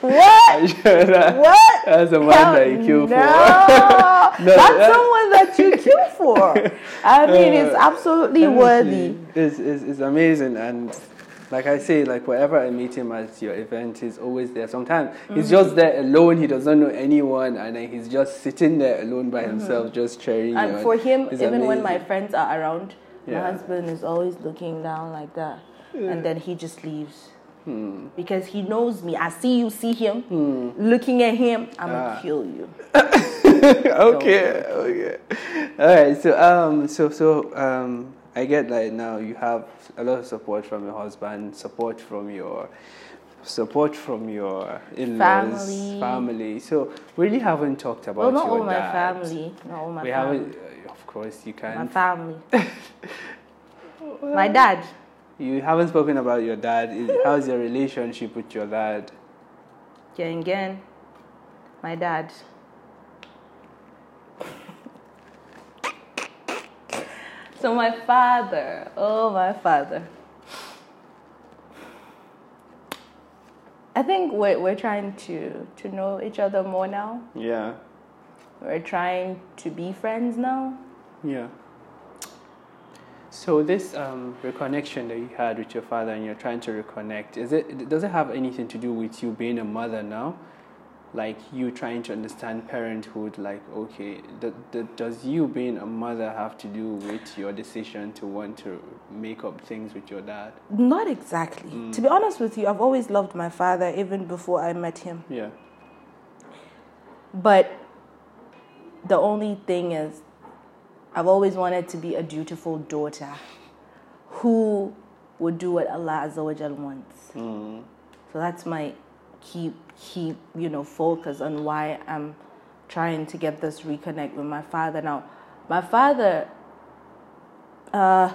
What? That- What? That's the man Hell that you kill no. for. No, That's that- someone that you kill for. I mean, it's Uh, absolutely worthy. It's, it's, it's amazing. And like I say, like wherever I meet him at your event, he's always there. Sometimes Mm-hmm. he's just there alone. He doesn't know anyone. And then he's just sitting there alone by himself, just cheering you Mm-hmm. And on. for him, even when my friends are around, my Yeah. husband is always looking down like that. And then he just leaves. Hmm. Because he knows me. I see you, see him, looking at him, I'm Ah. gonna kill you. okay, okay. All right. So um, so so um, I get like now you have a lot of support from your husband, support from your support from your in-laws, Family. family. So we really haven't talked about Well, not your all my family. Not all my we family. haven't. uh, Of course, you can't. family. my dad. You haven't spoken about your dad. How's your relationship with your dad? Again, again. My dad. So my father. Oh, my father. I think we're, we're trying to, to know each other more now. Yeah, We're trying to be friends now. yeah. So this um, reconnection that you had with your father, and you're trying to reconnect, is it? Does it have anything to do with you being a mother now? Like you trying to understand parenthood? Like, okay, th- th- does you being a mother have to do with your decision to want to make up things with your dad? Not exactly. To be honest with you, I've always loved my father even before I met him. Yeah. But the only thing is, I've always wanted to be a dutiful daughter who would do what Allah Azza wa wants. Mm. So that's my key, key, you know, focus on why I'm trying to get this reconnect with my father. Now, my father uh,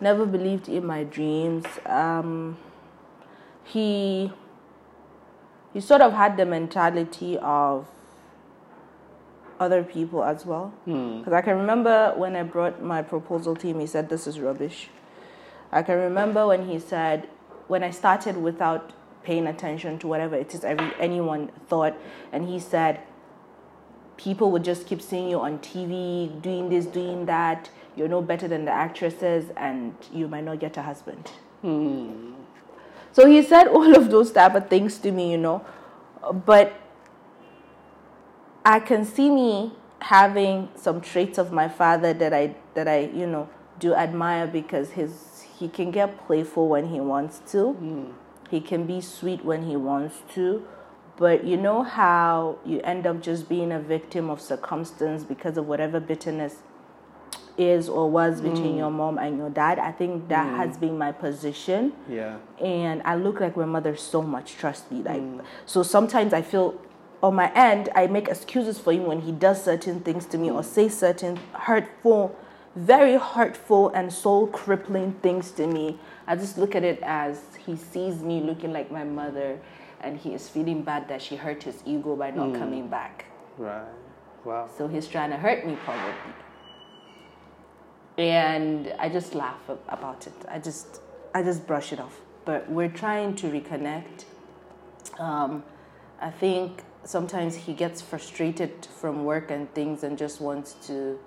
never believed in my dreams. Um, he he sort of had the mentality of other people as well. Because I can remember when I brought my proposal to him, he said, This is rubbish. I can remember when he said, when I started without paying attention to whatever it is every, anyone thought, and he said, people would just keep seeing you on TV, doing this, doing that. You're no better than the actresses, and you might not get a husband. Hmm. So he said all of those type of things to me, you know. But I can see me having some traits of my father that I that I you know do admire because his he can get playful when he wants to. Hmm. He can be sweet when he wants to. But you know how you end up just being a victim of circumstance because of whatever bitterness is or was between mm. your mom and your dad. I think that mm. has been my position Yeah. and I look like my mother so much. Trust me, like mm. so. Sometimes I feel on my end, I make excuses for him when he does certain things to me or say certain hurtful, very hurtful and soul crippling things to me. I just look at it as he sees me looking like my mother, and he is feeling bad that she hurt his ego by not coming back. Right. Wow. So he's trying to hurt me probably. And I just laugh about it. I just I just brush it off. But we're trying to reconnect. Um, I think sometimes he gets frustrated from work and things and just wants to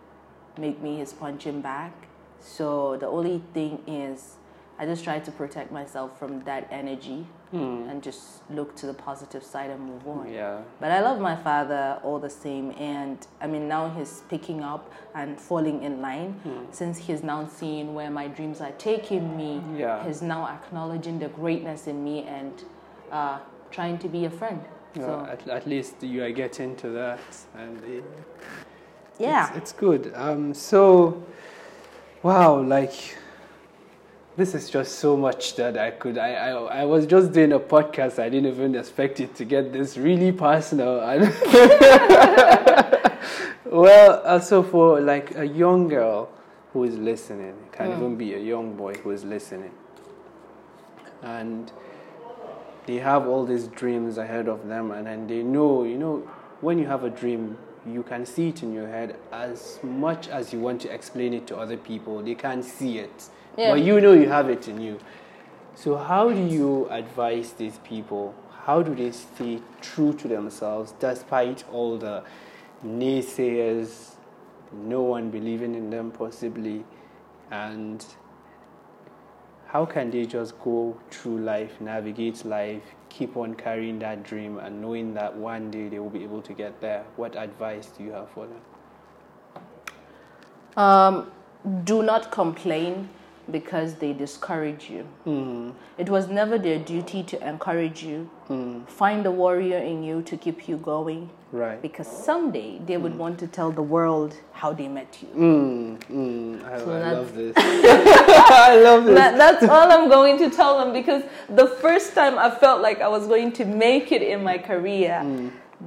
make me his punching bag. So the only thing is I just try to protect myself from that energy and just look to the positive side and move on. Yeah. But I love my father all the same, and I mean now he's picking up and falling in line since he's now seeing where my dreams are taking me. Yeah. He's now acknowledging the greatness in me and uh, trying to be a friend. Yeah, So at, at least you are getting to that, and it, yeah, it's, it's good. Um, so, wow, like this is just so much that I could. I, I I was just doing a podcast. I didn't even expect it to get this really personal. And well, also for like a young girl who is listening, it can hmm. even be a young boy who is listening, and they have all these dreams ahead of them and then they know you know when you have a dream you can see it in your head as much as you want to explain it to other people they can't see it Yeah. but you know you have it in you so how do you advise these people how do they stay true to themselves despite all the naysayers no one believing in them possibly and how can they just go through life, navigate life, keep on carrying that dream, and knowing that one day they will be able to get there? What advice do you have for them? Um, do not complain because they discourage you. Mm, It was never their duty to encourage you. mm, Find the warrior in you to keep you going right. because someday they would want to tell the world how they met you. Mm, mm, I, So I love this. I love this. That, that's all I'm going to tell them because the first time I felt like I was going to make it in my career,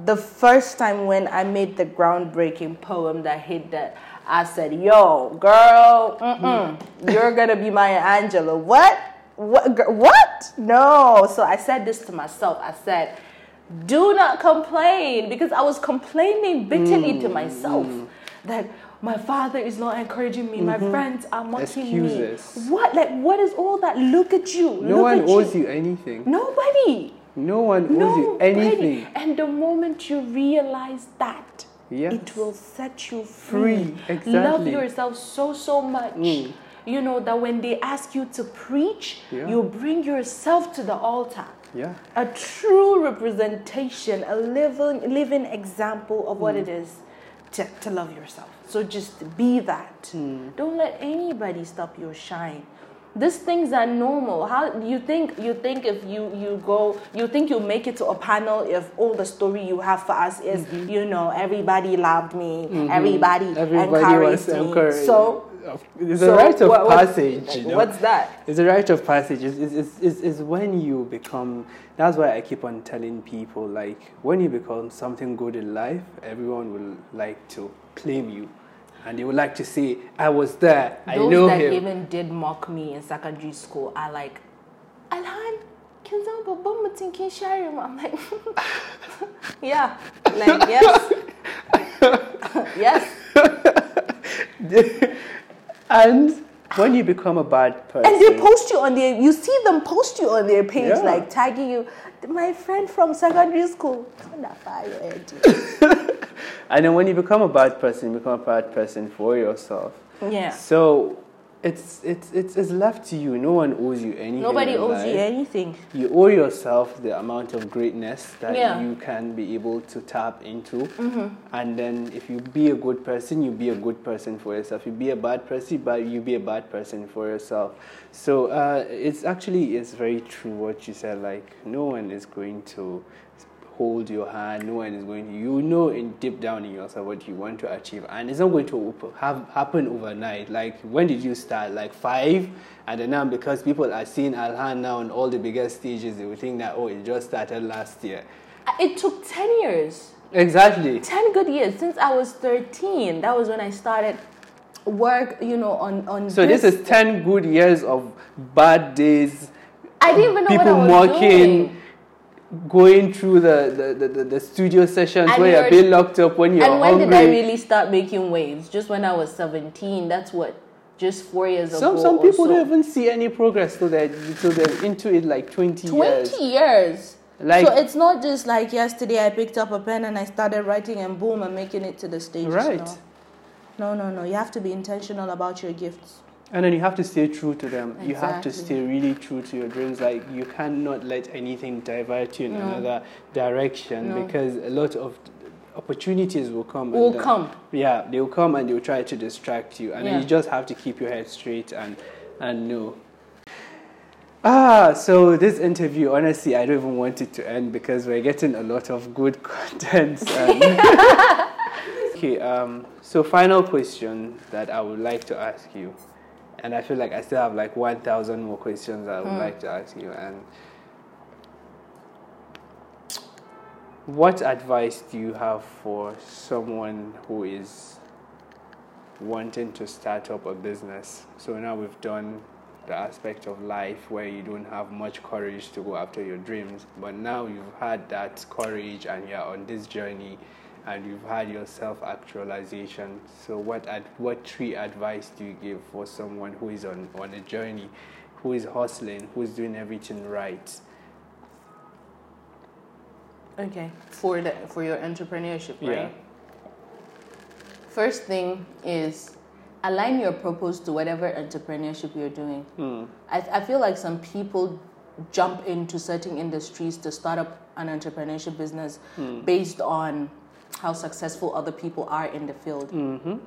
the first time when I made the groundbreaking poem that hit that, I said, "Yo, girl, mm-mm, mm. you're gonna be Maya Angelou." What? What? What? No. So I said this to myself. I said, "Do not complain," because I was complaining bitterly to mm. myself that. My father is not encouraging me. My mm-hmm. friends are mocking Excuses. me. What? Like, what is all that? Look at you. no Look one owes you. you anything. Nobody. No one owes you anything. And the moment you realize that, Yes. it will set you free. Free, Love yourself so, so much. Mm. You know, that when they ask you to preach, Yeah. you bring yourself to the altar. Yeah. A true representation, a living, living example of Mm. what it is to, to love yourself. So just be that. Mm. Don't let anybody stop your shine. These things are normal. How you think you think if you you go you think you'll make it to a panel if all the story you have for us is you know everybody loved me, everybody, Mm-hmm. Everybody encouraged was me. encouraged. So it's so a rite of what- what- passage. you know? What's that? It's a rite of passage. It's, it's, it's, it's when you become. That's why I keep on telling people like when you become something good in life, everyone will like to claim you, and they would like to say, "I was there. I Those know that him." even did mock me in secondary school are like, Alhan, kin zama babban mutum kin share mu. I'm like, yeah, like yes, yes. and when you become a bad person, And they post you on their, you see them post you on their page, Yeah. like tagging you. My friend from secondary school. Turn that and then when you become a bad person, you become a bad person for yourself. Yeah. So it's it's it's, it's left to you. No one owes you anything. Nobody owes you anything. You owe yourself the amount of greatness that Yeah. you can be able to tap into. Mm-hmm. And then if you be a good person, you be a good person for yourself. You be a bad person, but you be a bad person for yourself. So uh, it's actually it's very true what you said. Like no one is going to hold your hand. No one is going to. You know in deep down in yourself what you want to achieve, and it's not going to have happen overnight. Like when did you start? Like five, and then now because people are seeing Alhan now on all the biggest stages, they will think that oh, it just started last year. Uh, it took 10 years. Exactly. 10 good years since I was 13. That was when I started work, you know, on, on So this is ten good years of bad days. I didn't even know people what I was mocking, doing. Going through the, the, the, the, studio sessions And where you're- you're being locked up when you're And when hungry. did I really start making waves? Just when I was 17. That's what, just four years Some ago. some people so. don't even see any progress till they're till they're into it like twenty, 20 years. years. Like- so it's not just like yesterday I picked up a pen and I started writing and boom, I'm making it to the stage. Right. No. no, no, no. You have to be intentional about your gifts. And then you have to stay true to them. You have to stay really true to your dreams. Like you cannot let anything divert you in No. another direction No. because a lot of opportunities will come. and Will then- come. Yeah, they'll come and they'll try to distract you, and Yeah. you just have to keep your head straight and and know. Ah, so this interview, honestly, I don't even want it to end because we're getting a lot of good content. and- okay, um, so final question that I would like to ask you, and I feel like I still have like one thousand more questions I would hmm. like to ask you, and what advice do you have for someone who is wanting to start up a business? So now we've done the aspect of life where you don't have much courage to go after your dreams, but now you've had that courage and you're on this journey and you've had your self actualization. So, what, ad- what three advice do you give for someone who is on, on a journey, who is hustling, who is doing everything right? Okay, for the for your entrepreneurship, right? Yeah. First thing is align your purpose to whatever entrepreneurship you're doing. Hmm. I, I feel like some people jump into certain industries to start up an entrepreneurship business based on how successful other people are in the field. Mm-hmm.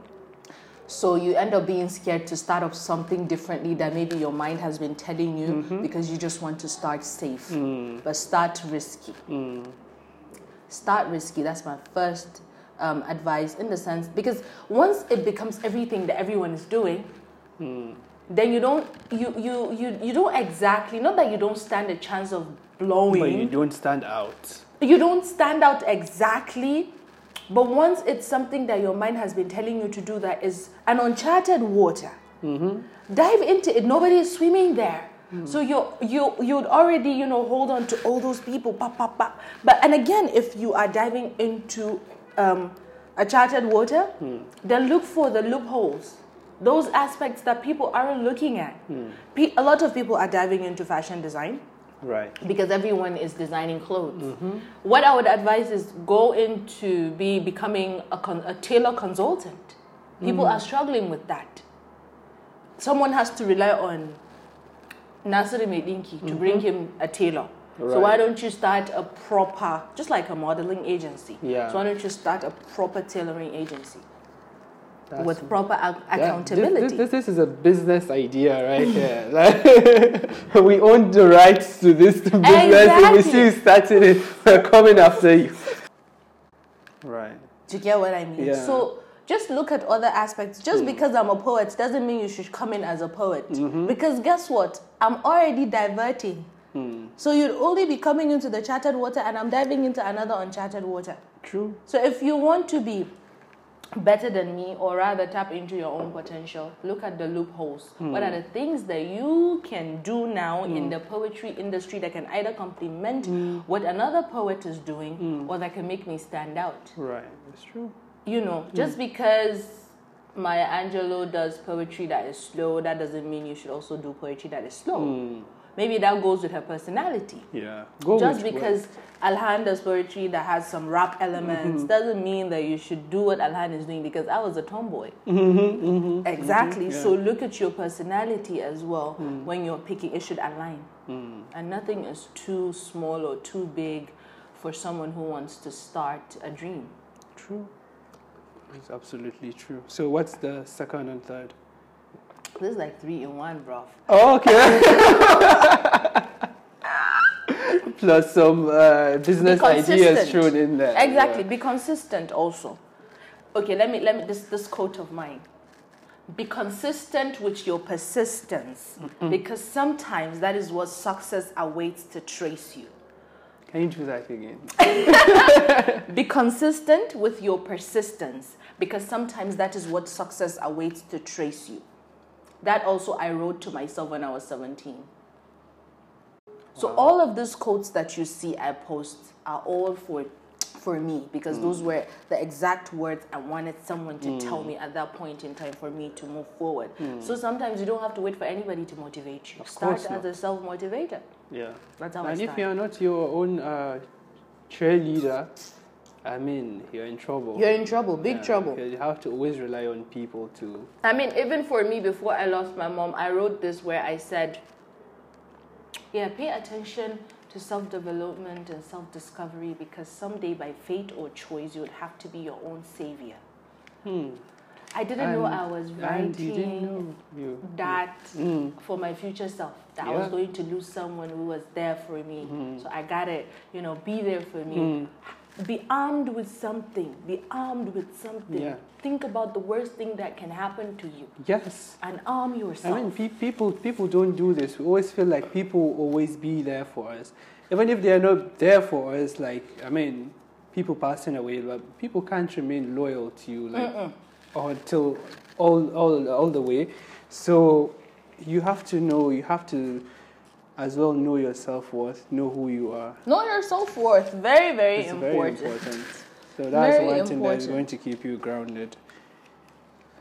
So you end up being scared to start up something differently that maybe your mind has been telling you mm-hmm. because you just want to start safe. Mm. But start risky. Mm. Start risky. That's my first um, advice in the sense because once it becomes everything that everyone is doing, mm. then you don't you, you you you don't exactly not that you don't stand a chance of blowing But you don't stand out. you don't stand out exactly but once it's something that your mind has been telling you to do that is an uncharted water mm-hmm. dive into it. Nobody is swimming there. Mm-hmm. So you you you'd already you know hold on to all those people pa, pa, pa. but and again if you are diving into um, a charted water hmm. then look for the loopholes. Those aspects that people aren't looking at. Hmm. Pe- a lot of people are diving into fashion design Right. because everyone is designing clothes. Mm-hmm. What I would advise is go into be becoming a, con- a tailor consultant. People mm. are struggling with that. Someone has to rely on Nasiri Medinki to mm-hmm. bring him a tailor. So why don't you start a proper, just like a modeling agency? Yeah. So why don't you start a proper tailoring agency That's- with proper ac- Yeah, accountability? This, this, this is a business idea right here. Like, we own the rights to this business. If we see you starting it, we're coming after you. Right. Do you get what I mean? Yeah. So just look at other aspects. Just hmm. because I'm a poet doesn't mean you should come in as a poet. Mm-hmm. Because guess what? I'm already diverting. Hmm. So you'd only be coming into the charted water and I'm diving into another uncharted water. True. So if you want to be better than me or rather tap into your own potential, look at the loopholes. Hmm. What are the things that you can do now in hmm. the poetry industry that can either complement hmm. what another poet is doing or that can make me stand out? Right. that's true. you know, just because Maya Angelou does poetry that is slow, that doesn't mean you should also do poetry that is slow. Maybe that goes with her personality. Yeah. Go just with because Alhan does poetry that has some rap elements mm-hmm. doesn't mean that you should do what Alhan is doing because I was a tomboy. Mm-hmm, mm-hmm. exactly. So look at your personality as well mm. when you're picking. It should align. Mm. And nothing is too small or too big for someone who wants to start a dream. True. It's absolutely true. So what's the second and third? This is like three in one, bro. Oh, okay. Plus some uh, business ideas thrown in there. Exactly. Be consistent also. Okay, let me let me this this quote of mine. Be consistent with your persistence because sometimes that is what success awaits to trace you. Can you do that again? Be consistent with your persistence because sometimes that is what success awaits to trace you. That also I wrote to myself when I was 17. So all of these quotes that you see I post are all for for me because mm. those were the exact words I wanted someone to tell mm. me at that point in time for me to move forward. Mm. So sometimes you don't have to wait for anybody to motivate you. Start course as a self-motivator. Yeah. That's how I and if you're not your own uh, cheerleader, I mean, you're in trouble. You're in trouble, big Yeah, trouble. You have to always rely on people to. I mean, even for me, before I lost my mom, I wrote this where I said, yeah, pay attention to self development and self discovery because someday, by fate or choice, you would have to be your own savior. Hmm. I didn't know I was And you didn't writing know you. that Mm. for my future self that I was going to lose someone who was there for me. So I gotta, you know, be there for me. Mm. Be armed with something. Be armed with something. Yeah. Think about the worst thing that can happen to you Yes. and arm yourself I mean, pe- people people don't do this. We always feel like people will always be there for us, even if they are not there for us. Like I mean, people passing away, but people can't remain loyal to you like until all all all the way. So you have to know. You have to as well know your self worth. Know who you are. know your self worth. Very, very It's important. very important. So that's Very one thing that's going to keep you grounded.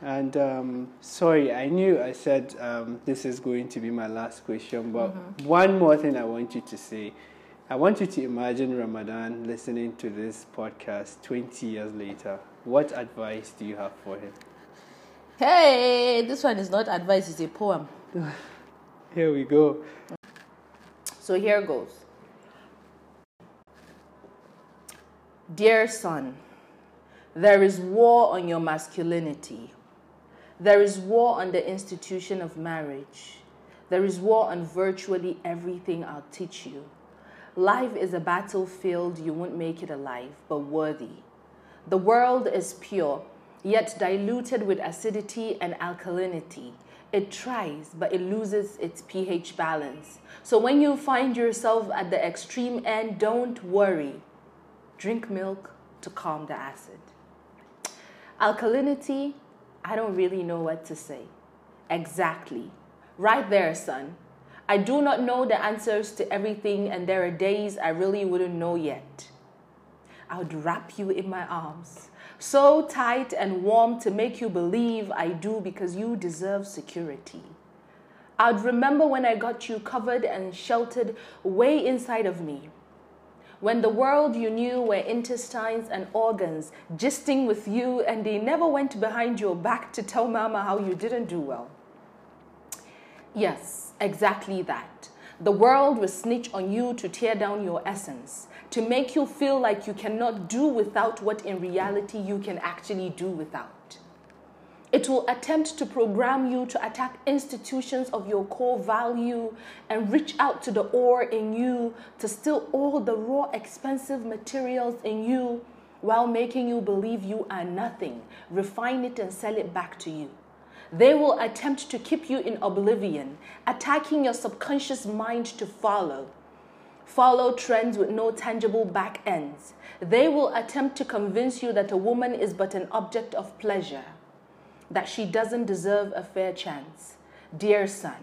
And um, sorry, I knew I said um, this is going to be my last question, but Mm-hmm. one more thing I want you to say. I want you to imagine Ramadan listening to this podcast 20 years later. What advice do you have for him? Hey, this one is not advice, it's a poem. Here we go. So here goes. Dear son, there is war on your masculinity. There is war on the institution of marriage. There is war on virtually everything I'll teach you. Life is a battlefield, you won't make it alive, but worthy. The world is pure, yet diluted with acidity and alkalinity. It tries, but it loses its pH balance. So when you find yourself at the extreme end, don't worry. Drink milk to calm the acid. Alkalinity, I don't really know what to say. Exactly. Right there, son. I do not know the answers to everything, and there are days I really wouldn't know yet. I would wrap you in my arms, so tight and warm to make you believe I do because you deserve security. I'd remember when I got you covered and sheltered way inside of me. When the world you knew were intestines and organs gisting with you, and they never went behind your back to tell mama how you didn't do well. Yes, exactly that. The world will snitch on you to tear down your essence, to make you feel like you cannot do without what in reality you can actually do without. It will attempt to program you to attack institutions of your core value and reach out to the ore in you to steal all the raw, expensive materials in you while making you believe you are nothing, refine it and sell it back to you. They will attempt to keep you in oblivion, attacking your subconscious mind to follow. Follow trends with no tangible back ends. They will attempt to convince you that a woman is but an object of pleasure, that she doesn't deserve a fair chance. Dear son,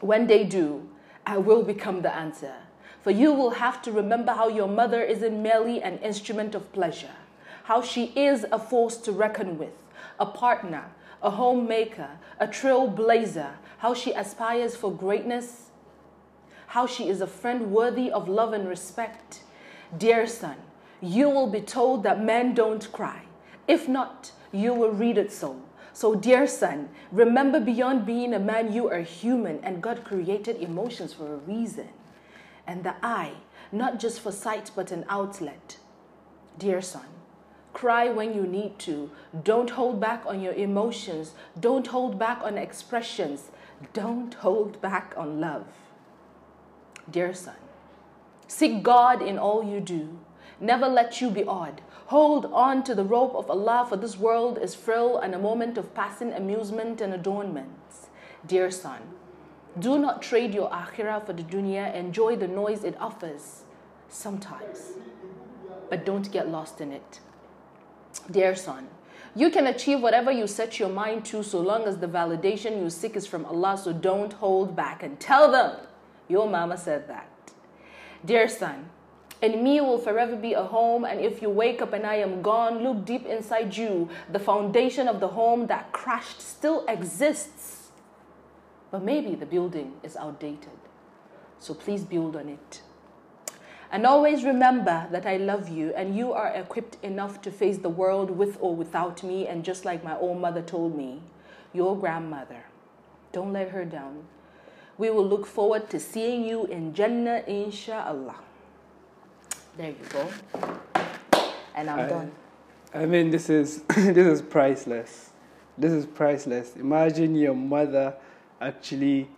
when they do, I will become the answer. For you will have to remember how your mother isn't merely an instrument of pleasure, how she is a force to reckon with, a partner, a homemaker, a trailblazer, how she aspires for greatness, how she is a friend worthy of love and respect. Dear son, you will be told that men don't cry. If not, you will read it so. So, dear son, remember beyond being a man, you are human, and God created emotions for a reason. And the eye, not just for sight, but an outlet. Dear son, cry when you need to. Don't hold back on your emotions. Don't hold back on expressions. Don't hold back on love. Dear son, seek God in all you do. Never let you be odd. Hold on to the rope of Allah, for this world is frail and a moment of passing amusement and adornments. Dear son, do not trade your akhirah for the dunya. Enjoy the noise it offers sometimes, but don't get lost in it. Dear son, you can achieve whatever you set your mind to so long as the validation you seek is from Allah, so don't hold back and tell them your mama said that. Dear son, in me will forever be a home, and if you wake up and I am gone, look deep inside you. The foundation of the home that crashed still exists, but maybe the building is outdated. So please build on it. And always remember that I love you and you are equipped enough to face the world with or without me. And just like my old mother told me, your grandmother, don't let her down. We will look forward to seeing you in Jannah, inshallah. There you go. And I'm I- done. I mean, this is this is priceless. This is priceless. Imagine your mother actually.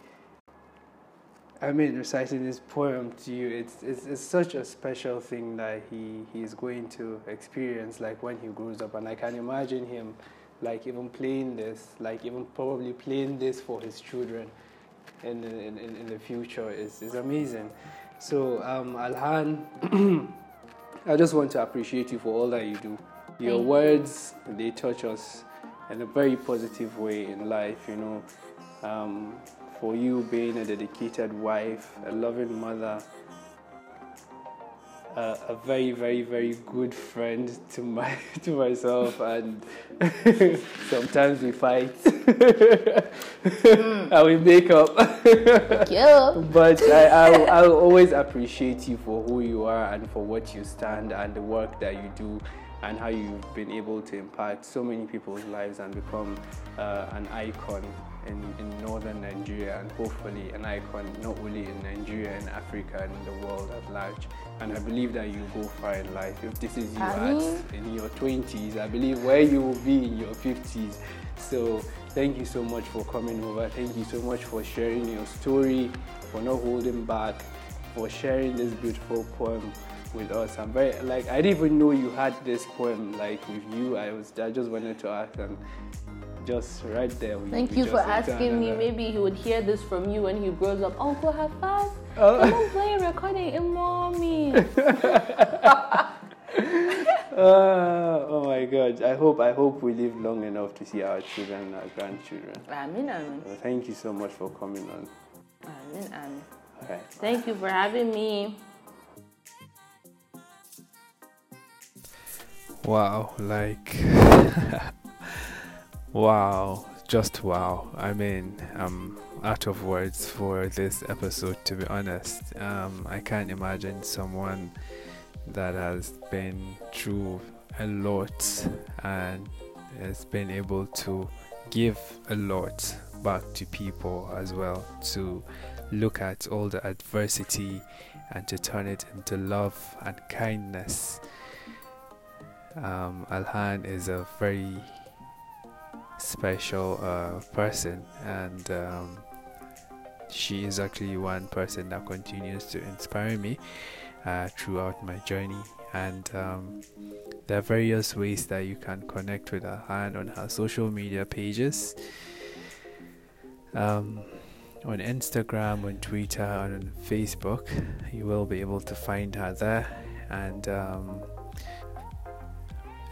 I mean, reciting this poem to you. It's, it's it's such a special thing that he he is going to experience, like when he grows up. And I can imagine him, like even playing this, like even probably playing this for his children, in in, in the future. is is amazing. So, um, Alhan, I just want to appreciate you for all that you do. Your Thank words, they touch us in a very positive way in life, you know. Um, for you being a dedicated wife, a loving mother, uh, a very, very, very good friend to my to myself, and sometimes we fight and we make up. you. But I, I'll, I'll always appreciate you for who you are and for what you stand and the work that you do and how you've been able to impact so many people's lives and become uh, an icon in, in northern Nigeria and hopefully an icon not only in Nigeria and Africa and in the world at large. And I believe that you go far in life. If this is you at in your 20s, I believe where you will be in your 50s. So thank you so much for coming over. Thank you so much for sharing your story, for not holding back, for sharing this beautiful poem with us. I'm very like I didn't even know you had this poem like with you. I was I just wanted to ask and just right there. We, Thank we you for asking me. another- uh, Maybe he would hear this from you when he grows up. Uncle Hafaz, Oh. come on play a recording in mommy. Ah, oh my God! I hope I hope we live long enough to see our children and our grandchildren. Amin, amin. So thank you so much for coming on. Amin, amin. All right. Thank you for having me. Wow, like wow, just wow. I mean, I'm out of words for this episode to be honest. Um, I can't imagine someone that has been through a lot and has been able to give a lot back to people as well to look at all the adversity and to turn it into love and kindness um, Alhan is a very special uh, person, and um, she is actually one person that continues to inspire me uh, throughout my journey. And um, there are various ways that you can connect with Alhan on her social media pages. Um, on Instagram, on Twitter, and on Facebook, you will be able to find her there. And um,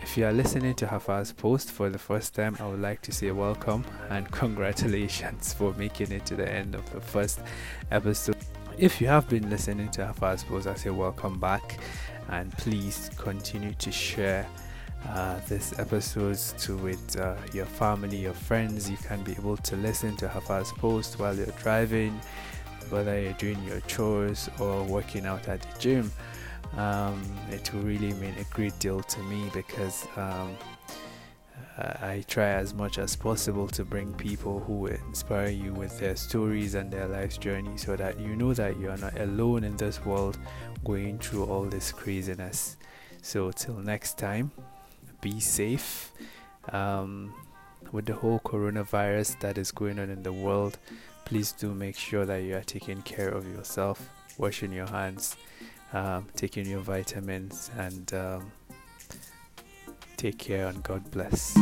if you are listening to Hafaz Post for the first time, I would like to say welcome and congratulations for making it to the end of the first episode. If you have been listening to Hafaz Post, I say welcome back and please continue to share uh, this episodes to with uh, your family, your friends. You can be able to listen to Hafaz Post while you're driving, whether you're doing your chores or working out at the gym um, it will really mean a great deal to me because um, I I try as much as possible to bring people who inspire you with their stories and their life's journey so that you know that you are not alone in this world going through all this craziness. So, till next time, be safe. Um, with the whole coronavirus that is going on in the world, please do make sure that you are taking care of yourself, washing your hands um, taking your vitamins, and um, take care and God bless.